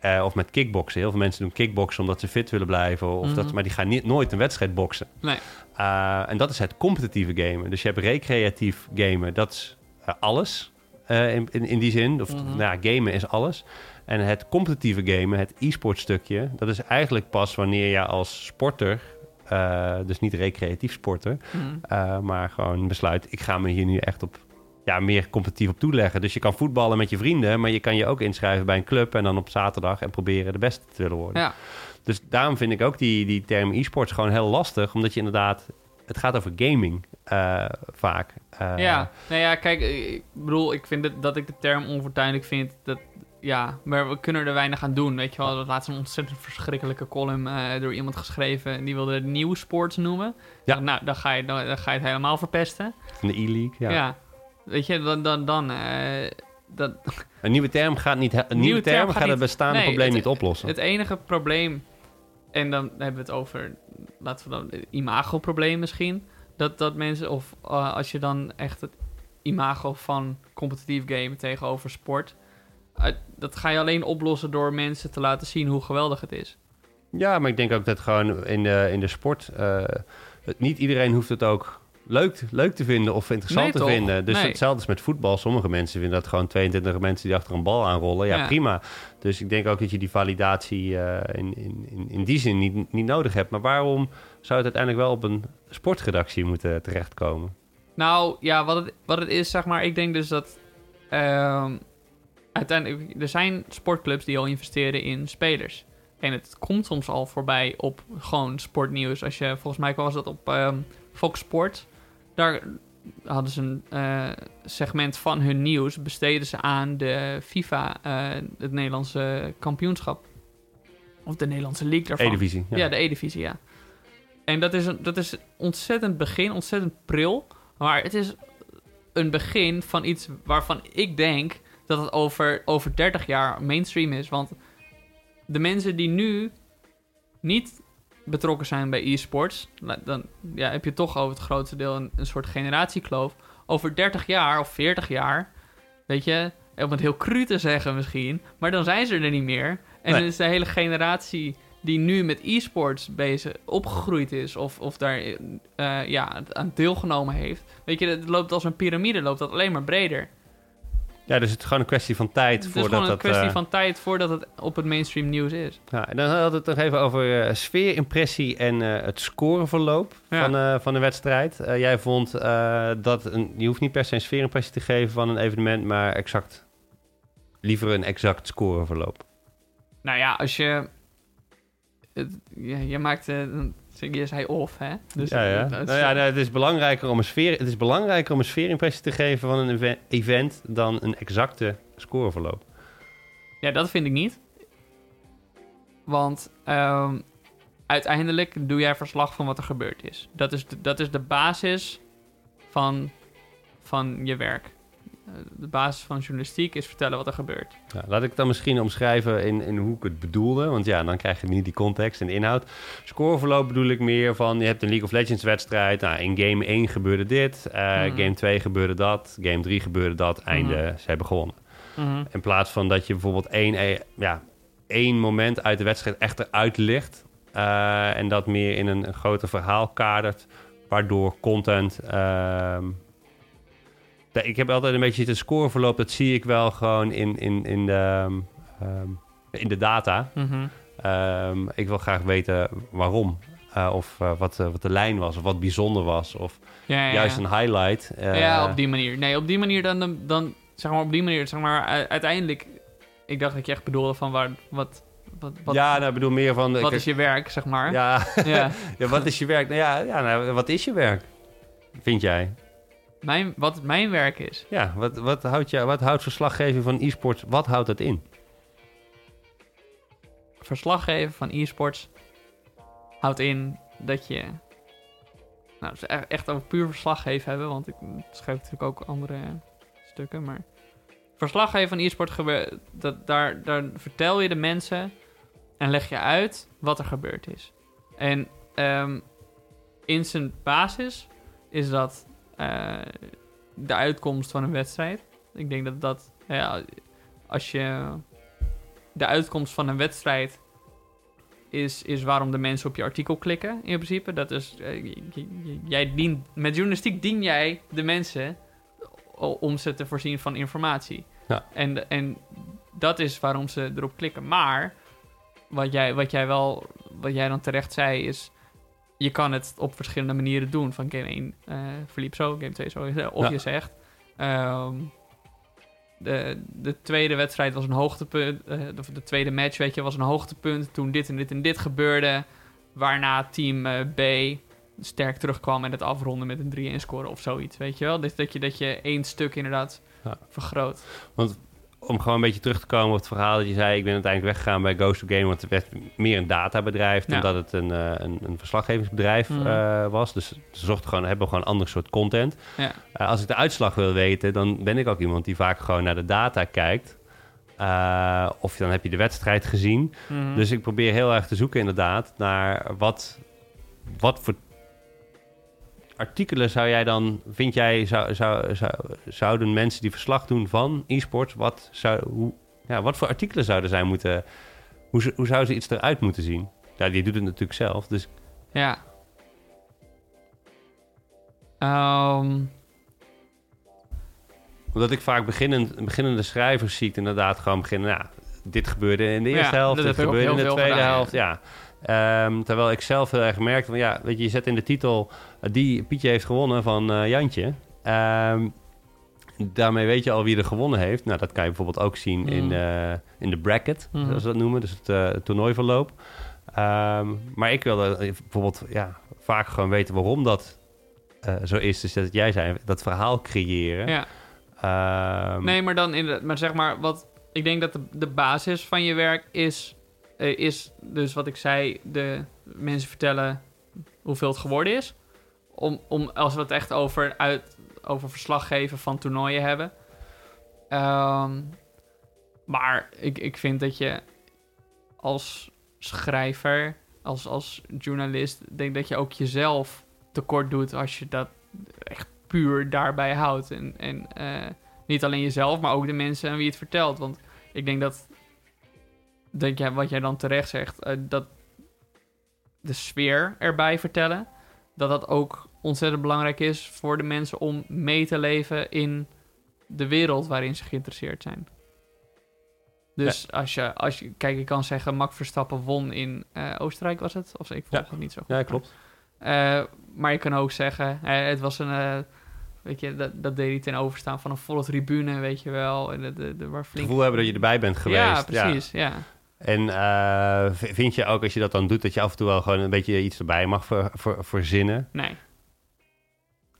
Uh, of met kickboksen. Heel veel mensen doen kickboksen omdat ze fit willen blijven. Of Mhm. mm -hmm. dat, maar die gaan niet, nooit een wedstrijd boksen. Nee. Uh, en dat is het competitieve gamen. Dus je hebt recreatief gamen. Dat is uh, alles in, in, in die zin. Of, Mhm. nou, ja, gamen is alles. En het competitieve gamen, het e-sport stukje, dat is eigenlijk pas wanneer je als sporter, uh, dus niet recreatief sporter, mm. uh, maar gewoon besluit, ik ga me hier nu echt op ja, meer competitief op toeleggen. Dus je kan voetballen met je vrienden, maar je kan je ook inschrijven bij een club en dan op zaterdag en proberen de beste te willen worden. Ja. Dus daarom vind ik ook die, die term e-sports gewoon heel lastig, omdat je inderdaad, het gaat over gaming uh, vaak. Ja, nou ja, kijk, ik bedoel, ik vind het, dat ik de term onfortuinlijk vind, dat, ja, maar we kunnen er weinig aan doen. Weet je wel, dat laatst een ontzettend verschrikkelijke column uh, door iemand geschreven. En die wilde het nieuw sports noemen. Ja. Nou, dan ga, je, dan, dan ga je het helemaal verpesten. Van de e-league, ja. ja. Weet je, dan... dan, dan uh, dat... [LAUGHS] Een nieuwe term gaat, niet, een nieuwe, nieuwe term, term gaat, gaat het bestaande nee, probleem het, niet oplossen. Het enige probleem, en dan hebben we het over, laten we dan, imagoprobleem misschien. Dat, dat mensen, of eh, als je dan echt het imago van competitief game tegenover sport. Dat ga je alleen oplossen door mensen te laten zien hoe geweldig het is. Ja, maar ik denk ook dat gewoon in de, in de sport... eh, niet iedereen hoeft het ook leuk, leuk te vinden of interessant Nee, te toch? vinden. Dus Nee. hetzelfde is met voetbal. Sommige mensen vinden dat gewoon 22 mensen die achter een bal aanrollen. Ja, Ja. prima. Dus ik denk ook dat je die validatie eh, in, in, in, in die zin niet, niet nodig hebt. Maar waarom zou het uiteindelijk wel op een sportredactie moeten terechtkomen? Nou ja, wat het, wat het is, zeg maar, ik denk dus dat. ehm, uiteindelijk, er zijn sportclubs die al investeren in spelers. En het komt soms al voorbij op gewoon sportnieuws. Als je, volgens mij was dat op ehm, Fox Sport. Daar hadden ze een eh, segment van hun nieuws. besteden ze aan de FIFA, eh, het Nederlandse kampioenschap. Of de Nederlandse league daarvan. E-divisie. Ja, de E-divisie, ja. En dat is, een, dat is ontzettend begin, ontzettend pril. Maar het is een begin van iets waarvan ik denk dat het over, over 30 jaar mainstream is. Want de mensen die nu niet betrokken zijn bij e-sports, dan ja, heb je toch over het grootste deel een, een soort generatiekloof. Over 30 jaar of 40 jaar, weet je, om het heel cru te zeggen misschien, maar dan zijn ze er niet meer. En Nee. dan is de hele generatie die nu met e-sports bezig opgegroeid is of, of daar eh, ja, aan deelgenomen heeft. Weet je, het loopt als een piramide, loopt dat alleen maar breder. Ja, dus het is gewoon een kwestie van tijd Het is voordat gewoon een dat... kwestie eh, van tijd voordat het op het mainstream nieuws is. Ja, en dan hadden we het nog even over eh, sfeerimpressie en eh, het scoreverloop Ja. van, van de wedstrijd. Jij vond dat een, je hoeft niet per se een sfeerimpressie te geven van een evenement, maar exact liever een exact scoreverloop. Nou ja, als je... Het, ja, je maakt... een- je zei of, hè? Dus, ja, ja. eh, het- Nou ja, nou, het is belangrijker om een sfeer, het is belangrijker om een sfeerimpressie te geven van een eve- event dan een exacte scoreverloop. Ja, dat vind ik niet. Want ehm, uiteindelijk doe jij verslag van wat er gebeurd is. Dat is de, dat is de basis van, van je werk. Eh, De basis van journalistiek is vertellen wat er gebeurt. Ja, laat ik het dan misschien omschrijven in, in hoe ik het bedoelde. Want ja, dan krijg je niet die context en de inhoud. Scoreverloop bedoel ik meer van... je hebt een League of Legends wedstrijd. Nou, in game 1 gebeurde dit. eh, Mhm. Game 2 gebeurde dat. Game 3 gebeurde dat. Einde, Mhm. ze hebben gewonnen. In plaats van dat je bijvoorbeeld één, eh, ja, één moment uit de wedstrijd echt eruit ligt. en dat meer in een, een groter verhaal kadert. Waardoor content... ehm, ik heb altijd een beetje het scoreverloop. Dat zie ik wel gewoon in, in, in, de, ehm, ehm, in de data. Mhm. Ehm, ik wil graag weten waarom. Eh, of eh, wat, eh, wat de lijn was. Of wat bijzonder was. Of Ja, ja, juist ja. een highlight. ja, op die manier. Nee, op die manier dan, dan, dan zeg maar op die manier, zeg maar, uiteindelijk, ik dacht dat je echt bedoelde van waar, wat, wat, wat, ja, nou, ik bedoel meer van... wat kijk, is je werk, zeg maar. ja, Ja. [LAUGHS] ja, wat is je werk? Nou ja, ja nou, wat is je werk? Vind jij? Mijn, wat mijn werk is. Ja, wat, wat, houdt je, wat houdt verslaggeving van e-sport, wat houdt dat in? verslaggeven van e-sports houdt in dat je. Nou, dus echt over puur verslaggeven hebben, want ik schrijf natuurlijk ook andere stukken. Maar verslaggeven van e-sport gebeurt. Dat, daar, daar vertel je de mensen en leg je uit wat er gebeurd is. En ehm, in zijn basis is dat eh, de uitkomst van een wedstrijd. Ik denk dat dat. Ja, als je de uitkomst van een wedstrijd is, is waarom de mensen op je artikel klikken, in principe. Dat is, eh, jij dient, met journalistiek dien jij de mensen om ze te voorzien van informatie. Ja. En, en dat is waarom ze erop klikken. Maar wat jij, wat jij wel, wat jij dan terecht zei, is je kan het op verschillende manieren doen. Van game 1 eh, verliep zo, game 2 zo. Of Ja. je zegt, ehm, de, de tweede wedstrijd was een hoogtepunt. eh, of de tweede match, weet je, was een hoogtepunt. Toen dit en dit en dit gebeurde. Waarna team eh, B sterk terugkwam en het afronden met een 3-1 score of zoiets. Weet je wel? Dus dat je, dat je één stuk inderdaad Ja. vergroot. Om gewoon een beetje terug te komen op het verhaal dat je zei... ik ben uiteindelijk weggegaan bij Ghost of Game... want het werd meer een databedrijf... dan Ja. dat het een, eh, een, een verslaggevingsbedrijf Mhm. eh, was. Dus ze zochten gewoon, hebben gewoon een ander soort content. Ja. Eh, als ik de uitslag wil weten... dan ben ik ook iemand die vaak gewoon naar de data kijkt... Of dan heb je de wedstrijd gezien. Mhm. Dus ik probeer heel erg te zoeken inderdaad naar wat, wat voor artikelen zou jij dan, vind jij, zou, zou, zou, zouden mensen die verslag doen van e-sports, wat, zou, hoe, ja, wat voor artikelen zouden zij moeten, hoe, hoe zou ze iets eruit moeten zien? Ja, die doet het natuurlijk zelf, dus Ja. Ehm, omdat ik vaak beginnend, beginnende schrijvers zie ik inderdaad gewoon beginnen, ja, dit gebeurde in de eerste Ja, helft, dit gebeurde in de tweede gedaan, helft, ja. Ehm, terwijl ik zelf heel erg merkte van, ja, weet je, je zet in de titel, eh, die Pietje heeft gewonnen van eh, Jantje. Ehm, daarmee weet je al wie er gewonnen heeft. Nou, dat kan je bijvoorbeeld ook zien Mm. in, eh, in de bracket, Mhm. zoals ze dat noemen. Dus het, het toernooiverloop. Ehm, maar ik wilde bijvoorbeeld ja, vaak gewoon weten waarom dat zo is. Dus dat jij zei, dat verhaal creëren. ja. Nee, maar dan inderdaad, maar zeg maar, wat ik denk dat de, de basis van je werk is, eh, is dus wat ik zei, de mensen vertellen hoeveel het geworden is. Om, om als we het echt over, uit, over verslag geven van toernooien hebben. Ehm, maar ik, ik vind dat je als schrijver, als, als journalist, denk dat je ook jezelf tekort doet als je dat echt puur daarbij houdt. En, en eh, niet alleen jezelf, maar ook de mensen aan wie je het vertelt. Want ik denk dat, denk jij, wat jij dan terecht zegt, eh, dat de sfeer erbij vertellen, dat dat ook ontzettend belangrijk is voor de mensen om mee te leven in de wereld waarin ze geïnteresseerd zijn. Dus als, je, als je, kijk, je kan zeggen, Max Verstappen won in eh, Oostenrijk, was het? Of ik volg Ja. het niet zo goed. Ja, klopt. Eh, maar je kan ook zeggen, het was een, weet je, dat, dat deed hij ten overstaan van een volle tribune, weet je wel. En de, de, de, waar Het flink... gevoel hebben dat je erbij bent geweest. Ja, precies, ja. En eh, vind je ook als je dat dan doet, dat je af en toe wel gewoon een beetje iets erbij mag ver, ver- verzinnen? Nee,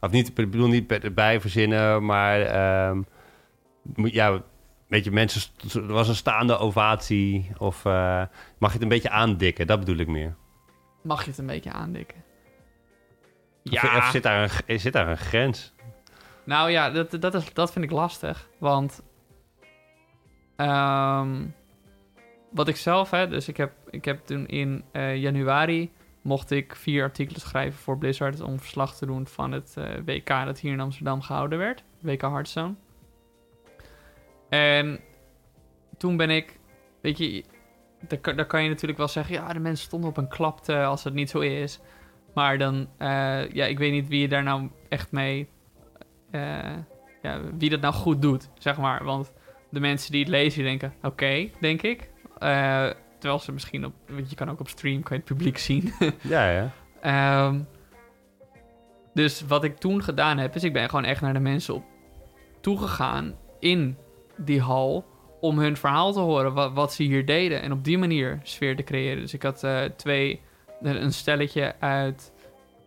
Of niet, ik bedoel niet erbij verzinnen, maar ehm, ja, weet je, mensen, er was een staande ovatie of eh, mag je het een beetje aandikken? Dat bedoel ik meer. mag je het een beetje aandikken? Of, of zit, daar een, zit daar een grens? Nou ja, dat, dat, is, dat vind ik lastig. Want ehm, wat ik zelf heb, dus ik heb, ik heb toen in eh, januari mocht ik vier artikelen schrijven voor Blizzard om verslag te doen van het eh, WK dat hier in Amsterdam gehouden werd, WK Hearthstone. En toen ben ik, weet je, daar, daar kan je natuurlijk wel zeggen, ja, de mensen stonden op een klapte als het niet zo is. Maar dan, eh, ja, ik weet niet wie je daar nou echt mee ja, wie dat nou goed doet, zeg maar. Want de mensen die het lezen, die denken, oké, denk ik. Eh, terwijl ze misschien op, want je kan ook op stream, kan je het publiek zien. [LAUGHS] Ja, ja. Ehm, dus wat ik toen gedaan heb, is ik ben gewoon echt naar de mensen op toegegaan in die hal om hun verhaal te horen, wat, wat ze hier deden. En op die manier sfeer te creëren. Dus ik had eh, twee, een stelletje uit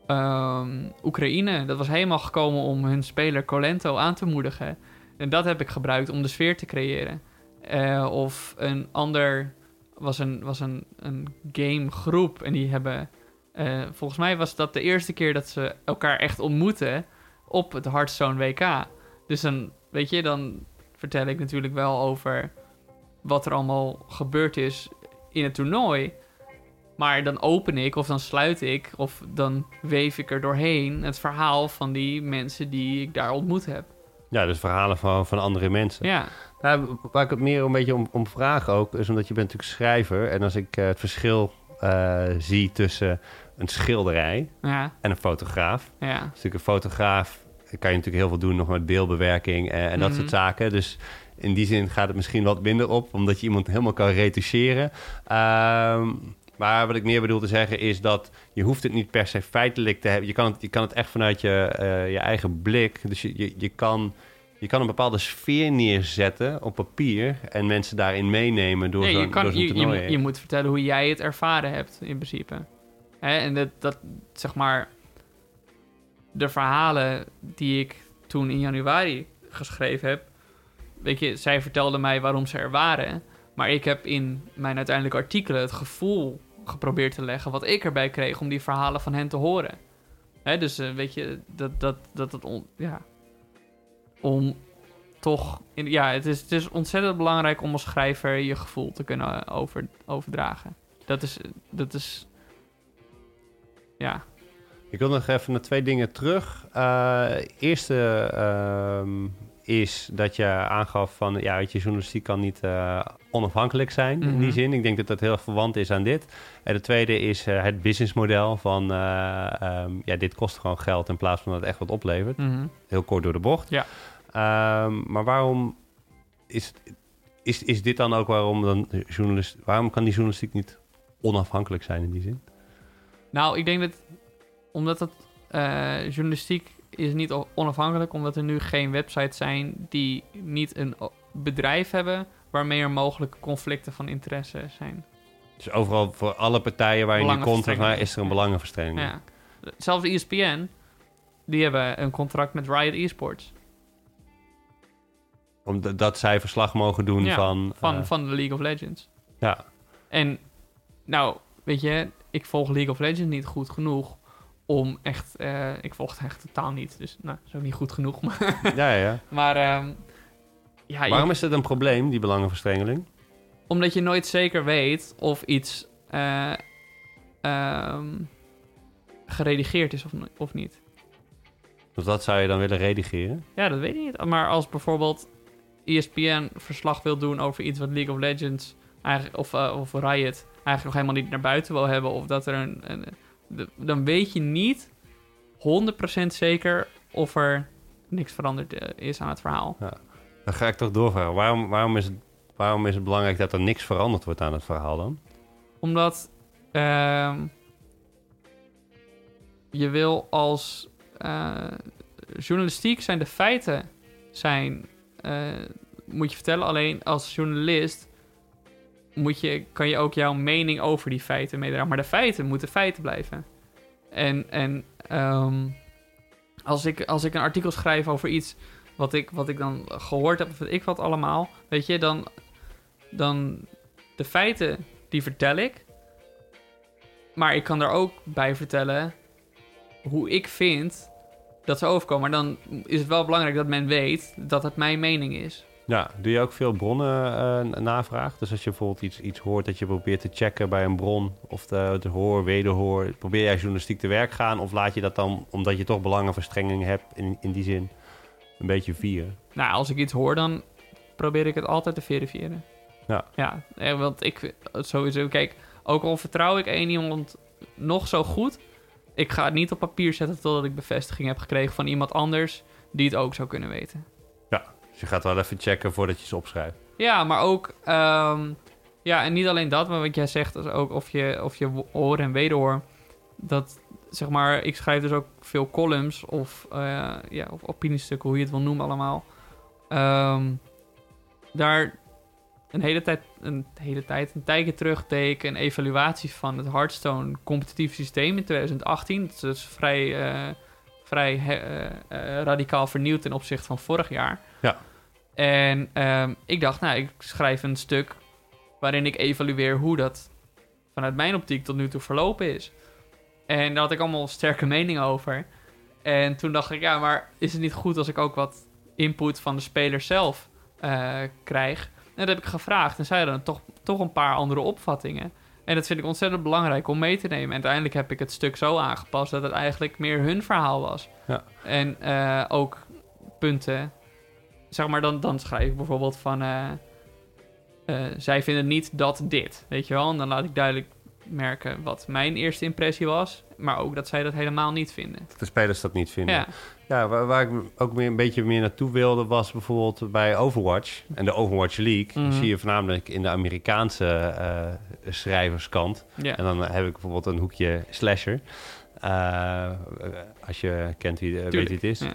ehm, Oekraïne. Dat was helemaal gekomen om hun speler Colento aan te moedigen. En dat heb ik gebruikt om de sfeer te creëren. Eh, of een ander was een, was een, een gamegroep en die hebben... eh, volgens mij was dat de eerste keer dat ze elkaar echt ontmoeten op het Hearthstone WK. Dus dan, weet je, dan vertel ik natuurlijk wel over wat er allemaal gebeurd is in het toernooi. Maar dan open ik of dan sluit ik of dan weef ik er doorheen het verhaal van die mensen die ik daar ontmoet heb. Ja, dus verhalen van, van andere mensen. Ja, Nou, waar ik het meer een beetje om, om vraag ook, is omdat je bent natuurlijk schrijver. En als ik eh, het verschil eh, zie tussen een schilderij ja, en een fotograaf. ja. Dus natuurlijk een fotograaf kan je natuurlijk heel veel doen nog met beeldbewerking en, en dat Mhm. soort zaken. Dus in die zin gaat het misschien wat minder op, omdat je iemand helemaal kan retoucheren. Ehm, maar wat ik meer bedoel te zeggen is dat je hoeft het niet per se feitelijk te hebben. Je kan het, je kan het echt vanuit je, eh, je eigen blik. Dus je, je, je, kan, je kan een bepaalde sfeer neerzetten op papier en mensen daarin meenemen door Nee, zo'n je, kan, door zo'n je, je, toernooi moet- je moet vertellen hoe jij het ervaren hebt, in principe. Hè, en dat, dat, zeg maar, de verhalen die ik toen in januari geschreven heb, weet je, zij vertelden mij waarom ze er waren. Maar ik heb in mijn uiteindelijke artikelen het gevoel geprobeerd te leggen wat ik erbij kreeg om die verhalen van hen te horen. Hè, dus eh, weet je, dat dat, dat on, ja, om toch, in, ja, het is, het is ontzettend belangrijk om als schrijver je gevoel te kunnen eh, over, overdragen. Dat is, dat is, ja, Ik wil nog even naar twee dingen terug. Uh, eerste ehm, is dat je aangaf van... ja, weet je, journalistiek kan niet uh, onafhankelijk zijn in die Mhm. zin. Ik denk dat dat heel verwant is aan dit. En de tweede is uh, het businessmodel van... uh, um, ja, dit kost gewoon geld in plaats van dat het echt wat oplevert. Mhm. Heel kort door de bocht. Ja. Um, maar waarom is, is, is dit dan ook waarom dan journalist... waarom kan die journalistiek niet onafhankelijk zijn in die zin? Nou, ik denk dat omdat het uh, journalistiek is niet onafhankelijk, omdat er nu geen websites zijn die niet een bedrijf hebben waarmee er mogelijke conflicten van interesse zijn. Dus overal voor alle partijen waar je nu komt, naar, is er een belangenverstrengeling. Ja. Zelfs ESPN, die hebben een contract met Riot Esports. Omdat zij verslag mogen doen ja, van... Van, uh, van de League of Legends. Ja. En, nou, weet je, ik volg League of Legends niet goed genoeg om echt... Uh, ik volg het echt totaal niet, dus nou, dat is ook niet goed genoeg. [LAUGHS] Maar, ja, ja. maar um, ja, Waarom je, is het een probleem, die belangenverstrengeling? Omdat je nooit zeker weet of iets uh, um, geredigeerd is of, of niet. Dus dat zou je dan willen redigeren? Ja, dat weet ik niet. Maar als bijvoorbeeld ESPN verslag wil doen over iets wat League of Legends eigenlijk, of, uh, of Riot eigenlijk nog helemaal niet naar buiten wil hebben, of dat er een. een dan weet je niet 100% zeker of er niks veranderd uh, is aan het verhaal. Ja. Dan ga ik toch doorvragen. Waarom, waarom, is het, waarom is het belangrijk dat er niks veranderd wordt aan het verhaal dan? Omdat uh, je wil als uh, journalistiek zijn de feiten zijn, uh, moet je vertellen. Alleen als journalist moet je, kan je ook jouw mening over die feiten meedragen. Maar de feiten moeten feiten blijven. En, en um, als, ik, als ik een artikel schrijf over iets wat ik, wat ik dan gehoord heb, of weet ik wat allemaal, weet je, dan, dan de feiten, die vertel ik. Maar ik kan er ook bij vertellen hoe ik vind dat ze overkomen. Maar dan is het wel belangrijk dat men weet dat het mijn mening is. Ja, doe je ook veel bronnen uh, navraag? Dus als je bijvoorbeeld iets, iets hoort dat je probeert te checken bij een bron... of de, de hoor, wederhoor, probeer jij journalistiek te werk gaan... of laat je dat dan, omdat je toch belangenverstrenging hebt in, in die zin, een beetje vieren? Nou, als ik iets hoor, dan probeer ik het altijd te verifiëren. Ja. Ja, want ik sowieso... Kijk, ook al vertrouw ik één iemand nog zo goed... ik ga het niet op papier zetten totdat ik bevestiging heb gekregen van iemand anders... die het ook zou kunnen weten. Dus je gaat wel even checken voordat je ze opschrijft. Ja, maar ook... Um, ja, en niet alleen dat, maar wat jij zegt... is ook of je, of je hoor en wederhoor... dat, zeg maar... Ik schrijf dus ook veel columns of, uh, ja, of opiniestukken... hoe je het wil noemen allemaal. Um, daar een hele tijd, een hele tijd, een tijdje terug deed ik een evaluatie van het Hearthstone competitief systeem in 2018. Dat is dus vrij, uh, vrij uh, uh, radicaal vernieuwd ten opzichte van vorig jaar. Ja. En um, ik dacht, nou, ik schrijf een stuk waarin ik evalueer hoe dat vanuit mijn optiek tot nu toe verlopen is. En daar had ik allemaal sterke meningen over. En toen dacht ik, ja, maar is het niet goed als ik ook wat input van de speler zelf krijg? En dat heb ik gevraagd en zij hadden toch, toch een paar andere opvattingen. En dat vind ik ontzettend belangrijk om mee te nemen. En uiteindelijk heb ik het stuk zo aangepast dat het eigenlijk meer hun verhaal was. Ja. En uh, ook punten. Zeg maar, dan, dan schrijf ik bijvoorbeeld van... Uh, uh, zij vinden niet dat dit, weet je wel? En dan laat ik duidelijk merken wat mijn eerste impressie was. Maar ook dat zij dat helemaal niet vinden. Dat de spelers dat niet vinden. Ja. Ja, waar, waar, ik ook meer een beetje meer naartoe wilde, was bijvoorbeeld bij Overwatch en de Overwatch League. Mm. Zie je voornamelijk in de Amerikaanse uh, schrijverskant. Ja. En dan heb ik bijvoorbeeld een hoekje slasher. Uh, als je kent wie, weet wie het is. Ja.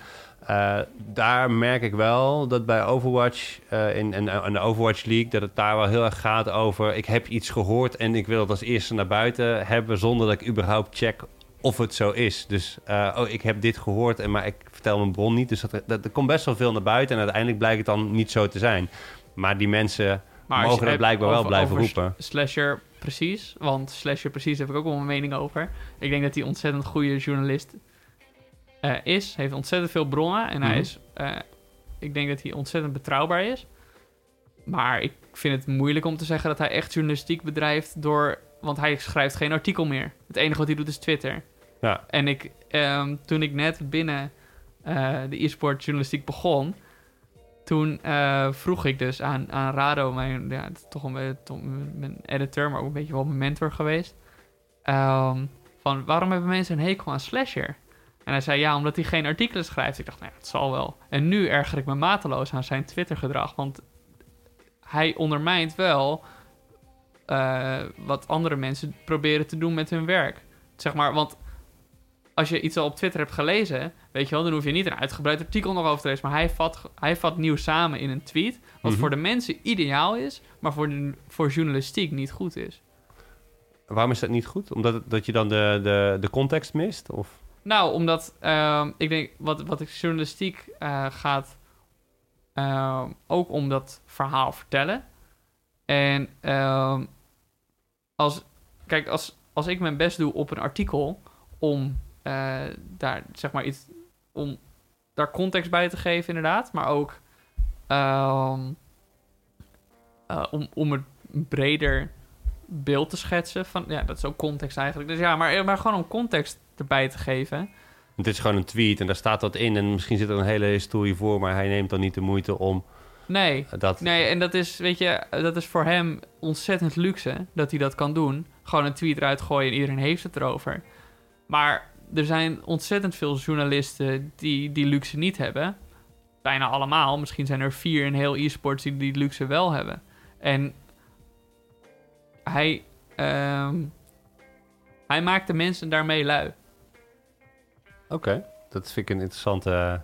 Uh, daar merk ik wel dat bij Overwatch uh, in, in, de Overwatch League... dat het daar wel heel erg gaat over... ik heb iets gehoord en ik wil het als eerste naar buiten hebben... zonder dat ik überhaupt check of het zo is. Dus uh, oh, ik heb dit gehoord, en, maar ik vertel mijn bron niet. Dus dat, dat, er komt best wel veel naar buiten... en uiteindelijk blijkt het dan niet zo te zijn. Maar die mensen maar mogen dat blijkbaar over, wel blijven roepen. Slasher precies, want Slasher precies heb ik ook wel mijn mening over. Ik denk dat hij ontzettend goede journalist uh, is. Heeft ontzettend veel bronnen. En Mhm. hij is. Uh, ik denk dat hij ontzettend betrouwbaar is. Maar ik vind het moeilijk om te zeggen dat hij echt journalistiek bedrijft door. Want hij schrijft geen artikel meer. Het enige wat hij doet is Twitter. Ja. En ik, ehm, toen ik net binnen eh, de e-sport journalistiek begon, toen eh, vroeg ik dus aan, aan Rado, mijn, ja, toch een, mijn editor, maar ook een beetje wel mijn mentor geweest. ehm, van waarom hebben mensen een hekel aan Slasher? En hij zei ja, omdat hij geen artikelen schrijft. Ik dacht, nou ja, het zal wel. En nu erger ik me mateloos aan zijn Twitter-gedrag. Want hij ondermijnt wel eh, wat andere mensen proberen te doen met hun werk. Zeg maar, want als je iets al op Twitter hebt gelezen, weet je wel, dan hoef je niet een uitgebreid artikel nog over te lezen. Maar hij vat, hij vat nieuws samen in een tweet. Wat Mhm. voor de mensen ideaal is, maar voor, de, voor journalistiek niet goed is. Waarom is dat niet goed? Omdat het- dat je dan de, de, de context mist? Of? Nou, omdat ehm, ik denk wat, wat ik journalistiek eh, gaat ehm, ook om dat verhaal vertellen. En ehm, als, kijk, als, als ik mijn best doe op een artikel om eh, daar zeg maar iets om daar context bij te geven, inderdaad, maar ook eh, om, om een breder beeld te schetsen van ja, dat is ook context eigenlijk. Dus ja, maar, maar gewoon om context erbij te geven. Het is gewoon een tweet en daar staat wat in. En misschien zit er een hele historie voor, maar hij neemt dan niet de moeite om Nee, dat. nee, en dat is, weet je, dat is voor hem ontzettend luxe dat hij dat kan doen. Gewoon een tweet eruit gooien en iedereen heeft het erover. Maar er zijn ontzettend veel journalisten die die luxe niet hebben. Bijna allemaal. Misschien zijn er vier in heel e-sports die die luxe wel hebben. En hij, ehm, hij maakt de mensen daarmee lui. Oké, dat vind ik een interessante.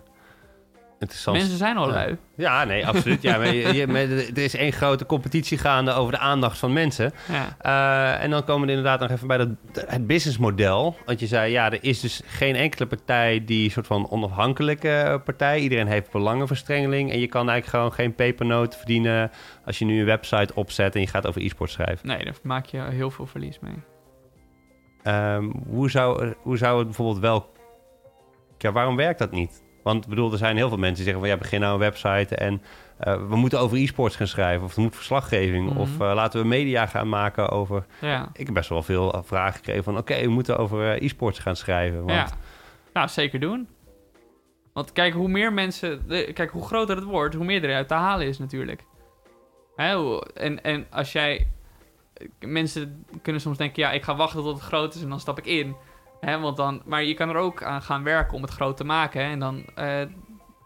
interessant. Mensen zijn al ja. lui. Ja, nee, absoluut. Ja, maar je, je- [LAUGHS] maar er is één grote competitie gaande over de aandacht van mensen. Ja. Eh, en dan komen we inderdaad nog even bij dat, het businessmodel. Want je zei, ja, er is dus geen enkele partij die soort van onafhankelijke partij. Iedereen heeft belangenverstrengeling. En je kan eigenlijk gewoon geen pepernoot verdienen als je nu een website opzet en je gaat over e-sport schrijven. Nee, daar maak je heel veel verlies mee. Ehm, hoe, zou, hoe zou het bijvoorbeeld wel... Ja, waarom werkt dat niet? Want bedoel, er zijn heel veel mensen die zeggen van... ja, begin nou een website en eh, we moeten over e-sports gaan schrijven... of er moet verslaggeving, Mhm. of eh, laten we media gaan maken over... Ja. Ik heb best wel veel vragen gekregen van... oké, we moeten over eh, e-sports gaan schrijven. Want, Ja, nou zeker doen. Want kijk, hoe meer mensen. kijk, hoe groter het wordt, hoe meer eruit te halen is natuurlijk. Hè, en, en als jij. Mensen kunnen soms denken: ja, ik ga wachten tot het groot is en dan stap ik in. Hè, want dan, maar je kan er ook aan gaan werken om het groot te maken. Hè, en dan, eh,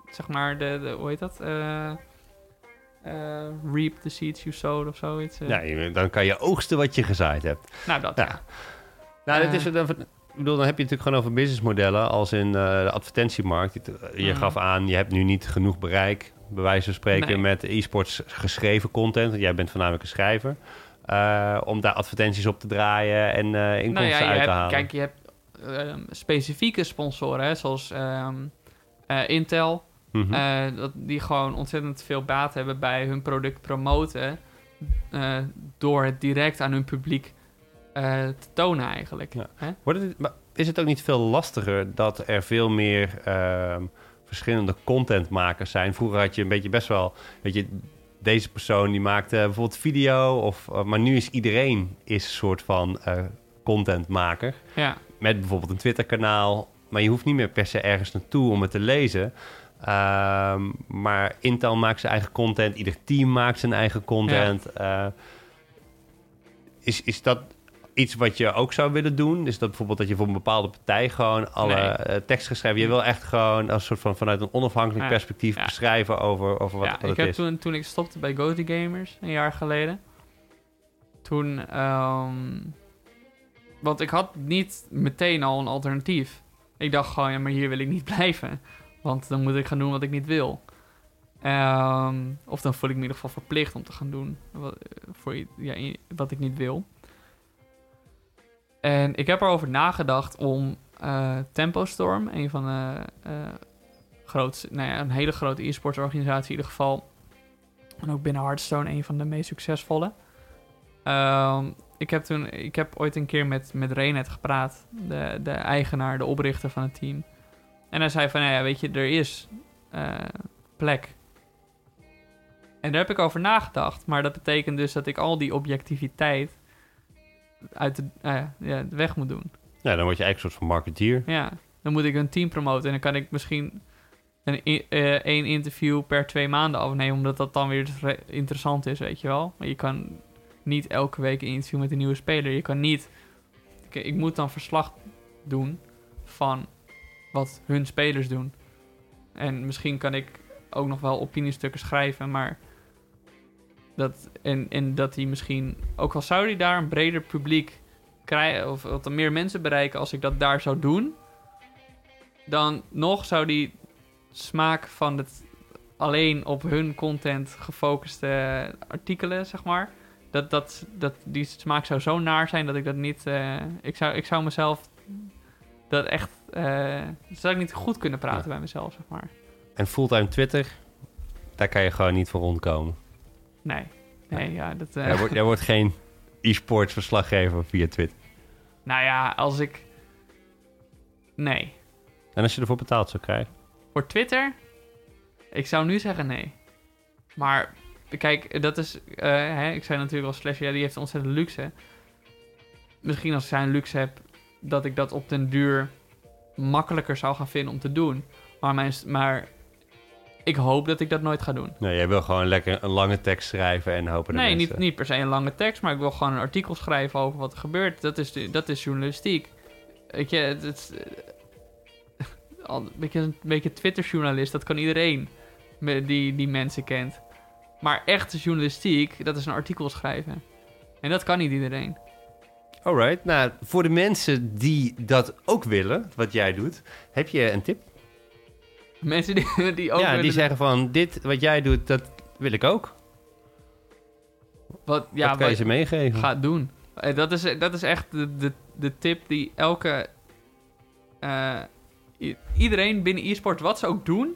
zeg maar, de, de, hoe heet dat? Eh, eh, reap the seeds you sowed of zoiets. eh. Ja, je- dan kan je oogsten wat je gezaaid hebt. Nou, dat Ja. ja. Nou, dit is, dan, ik bedoel, dan heb je natuurlijk gewoon over businessmodellen... als in eh, de advertentiemarkt. Je, je Mhm. gaf aan, je hebt nu niet genoeg bereik... bij wijze van spreken Nee. met e-sports geschreven content... want jij bent voornamelijk een schrijver... eh, om daar advertenties op te draaien en eh inkomsten Nou ja, uit te hebt, halen. kijk, je hebt ehm, specifieke sponsoren, hè, zoals ehm, eh, Intel, Mhm. eh, dat, die gewoon ontzettend veel baat hebben bij hun product promoten, eh, door het direct aan hun publiek te tonen eigenlijk. Ja. Hè? Wordt het, maar is het ook niet veel lastiger dat er veel meer ehm, verschillende contentmakers zijn? Vroeger had je een beetje best wel, weet je, deze persoon die maakte bijvoorbeeld video, of, maar nu is iedereen is een soort van contentmaker. Ja, Met bijvoorbeeld een Twitter-kanaal, maar je hoeft niet meer per se ergens naartoe om het te lezen. Ehm, maar Intel maakt zijn eigen content, ieder team maakt zijn eigen content. Eh, is, is dat iets wat je ook zou willen doen? Is dat bijvoorbeeld dat je voor een bepaalde partij gewoon alle Nee. eh, tekst geschreven? Je wil echt gewoon als soort van vanuit een onafhankelijk Ja, perspectief ja. beschrijven over, over wat, ja wat ik het heb is. toen, toen ik stopte bij GoTo Gamers een jaar geleden, toen, ehm, want ik had niet meteen al een alternatief. Ik dacht gewoon, ja, maar hier wil ik niet [LAUGHS] blijven. Want dan moet ik gaan doen wat ik niet wil. Ehm, of dan voel ik me in ieder geval verplicht om te gaan doen wat, voor, i- ja, wat ik niet wil. En ik heb erover nagedacht om eh Tempo Storm, een van de eh, grootste, nou ja, een hele grote e-sports organisatie in ieder geval. En ook binnen Hearthstone een van de meest succesvolle. Ehm, ik, heb toen, ik heb ooit een keer met, met Renet gepraat, de, de eigenaar, de oprichter van het team. En hij zei van, nou ja, weet je, er is eh, plek. En daar heb ik over nagedacht. Maar dat betekent dus dat ik al die objectiviteit uit de, eh, ja, de weg moet doen. Nou, dan word je eigenlijk een soort van marketeer. Ja, dan moet ik een team promoten en dan kan ik misschien een eh, één interview per twee maanden afnemen, omdat dat dan weer re- interessant is, weet je wel. Maar je kan niet elke week een interview met een nieuwe speler. Je kan niet... Ik moet dan verslag doen van wat hun spelers doen. En misschien kan ik ook nog wel opiniestukken schrijven, maar... Dat, en, dat die misschien... Ook al zou die daar een breder publiek krijgen... Of wat er meer mensen bereiken als ik dat daar zou doen... Dan nog zou die smaak van het alleen op hun content gefocuste artikelen, zeg maar... Dat, dat, dat die smaak zou zo naar zijn dat ik dat niet... eh, ik, zou, ik zou mezelf dat echt... eh zou ik niet goed kunnen praten Ja. bij mezelf, zeg maar. En fulltime Twitter, daar kan je gewoon niet voor rondkomen. Nee. Nee, ja, dat... eh, Jij wordt, jij wordt geen e-sports verslaggever via Twitter. Nou ja, als ik... Nee. En als je ervoor betaald zou krijgen? Voor Twitter? Ik zou nu zeggen nee. Maar kijk, dat is... eh, hè, ik zei natuurlijk al Slash, ja, die heeft ontzettend luxe. Misschien als ik zijn luxe heb, dat ik dat op den duur makkelijker zou gaan vinden om te doen. Maar, mijn, maar ik hoop dat ik dat nooit ga doen. Nee, jij wil gewoon lekker een lange tekst schrijven en hopen dat Nee, mensen... niet, niet per se een lange tekst, maar ik wil gewoon een artikel schrijven over wat er gebeurt. Dat is, de- dat is journalistiek. Weet je, het, het, eh, [LAUGHS] een beetje, een beetje Twitter-journalist, dat kan iedereen die, die mensen kent. Maar echte journalistiek, dat is een artikel schrijven. En dat kan niet iedereen. Alright, nou, voor de mensen die dat ook willen, wat jij doet, heb je een tip? Mensen die, [LAUGHS] die ook ja, die zeggen van, dit wat jij doet, dat wil ik ook. wat, ja, wat kan je ze meegeven? Ga doen. Eh, Dat is, dat is echt de, de, de tip die elke... eh, iedereen binnen e-sport, wat ze ook doen...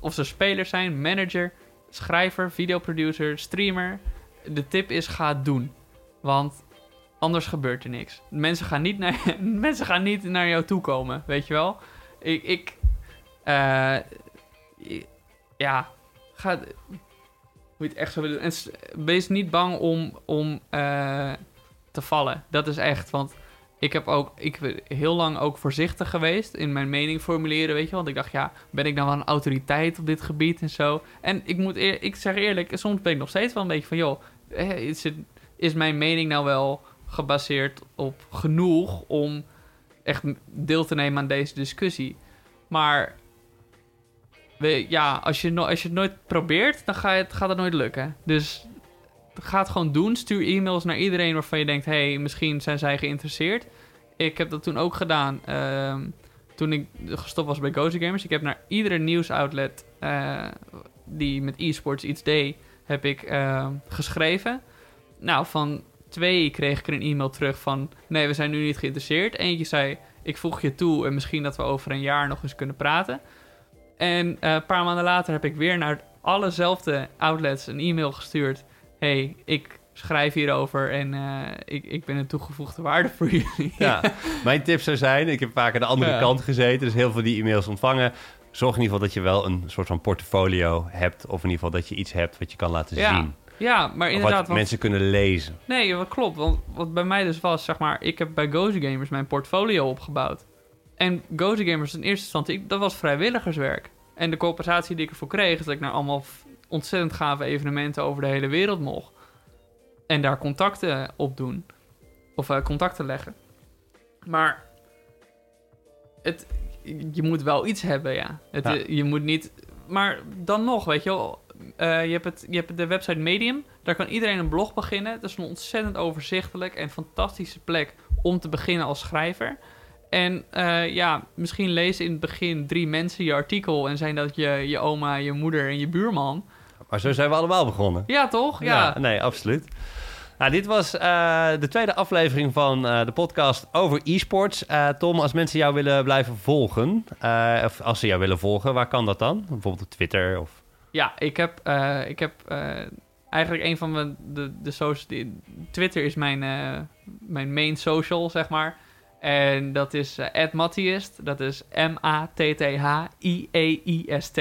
of ze speler zijn, manager, schrijver, videoproducer, streamer... de tip is ga het doen. Want anders gebeurt er niks. Mensen gaan niet naar, [LAUGHS] mensen gaan niet naar jou toe komen, weet je wel? Ik... ik eh, ja, ga... Hoe je het echt zo willen. En wees niet bang om, om eh, te vallen. Dat is echt. Want ik heb ook ik ben heel lang ook voorzichtig geweest in mijn mening formuleren, weet je. Want ik dacht, ja, ben ik nou wel een autoriteit op dit gebied en zo. En ik moet eer- ik zeg eerlijk, soms ben ik nog steeds wel een beetje van, joh, is, het, is mijn mening nou wel gebaseerd op genoeg om echt deel te nemen aan deze discussie? Maar ja, als je, als je het nooit probeert, dan ga je gaat het nooit lukken. Dus ga het gewoon doen. Stuur e-mails naar iedereen waarvan je denkt... hey, misschien zijn zij geïnteresseerd. Ik heb dat toen ook gedaan ehm, toen ik gestopt was bij Gozy Gamers. Ik heb naar iedere nieuwsoutlet eh, die met e-sports iets deed... heb ik ehm, geschreven. Nou, van twee kreeg ik er een e-mail terug van... nee, we zijn nu niet geïnteresseerd. Eentje zei, ik voeg je toe... en misschien dat we over een jaar nog eens kunnen praten... En eh, een paar maanden later heb ik weer naar allezelfde outlets een e-mail gestuurd. Hey, ik schrijf hierover en eh, ik, ik ben een toegevoegde waarde voor [LAUGHS] jullie. Ja, mijn tip zou zijn, ik heb vaak aan de andere Ja. kant gezeten, dus heel veel die e-mails ontvangen. Zorg in ieder geval dat je wel een soort van portfolio hebt, of in ieder geval dat je iets hebt wat je kan laten Ja, zien. Ja, maar Of inderdaad. wat want- mensen kunnen lezen. Nee, dat klopt. Want wat bij mij dus was, zeg maar, ik heb bij Gozy Gamers mijn portfolio opgebouwd. En Gozy Gamers in eerste instantie, dat was vrijwilligerswerk. En de compensatie die ik ervoor kreeg, is dat ik naar allemaal ontzettend gave evenementen over de hele wereld mocht. En daar contacten op doen. Of eh, contacten leggen. Maar het, je moet wel iets hebben, ja. Het, Ja. eh, Je moet niet... Maar dan nog, weet je wel... eh, je, hebt het, je hebt de website Medium. Daar kan iedereen een blog beginnen. Het is een ontzettend overzichtelijk en fantastische plek om te beginnen als schrijver. En ja, misschien lezen in het begin drie mensen je artikel... en zijn dat je, je oma, je moeder en je buurman. Maar zo zijn we allemaal begonnen. Ja, toch? Ja. nee, absoluut. Nou, dit was eh, de tweede aflevering van eh, de podcast over e-sports. Eh, Tom, als mensen jou willen blijven volgen, of als ze jou willen volgen, waar kan dat dan? Bijvoorbeeld op Twitter of... Ja, ik heb, ik heb eigenlijk een van mijn, de, de socials... die- Twitter is mijn, mijn main social, zeg maar. En dat is Matthiest. Dat is M-A-T-T-H-I-E-I-S-T.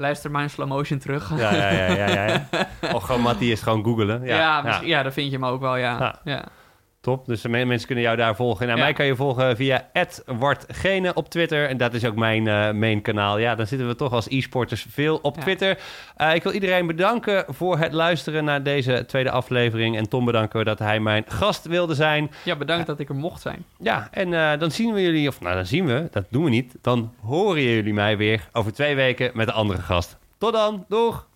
Luister maar in slow motion terug. Ja, ja, ja, ja. ja, [LAUGHS] of gewoon Matthias, gewoon googelen. Ja, Ja, ja. daar vind je hem ook wel, ja. Ja. Top, dus mensen kunnen jou daar volgen. Nou, Ja. mij kan je volgen via @wartgene op Twitter. En dat is ook mijn eh, main kanaal. Ja, dan zitten we toch als e-sporters veel op Ja. Twitter. Eh, ik wil iedereen bedanken voor het luisteren naar deze tweede aflevering. En Tom bedanken dat hij mijn gast wilde zijn. Ja, bedankt dat ik er mocht zijn. Ja, en eh, dan zien we jullie, of nou, dan zien we, dat doen we niet. Dan horen jullie mij weer over twee weken met een andere gast. Tot dan, doeg!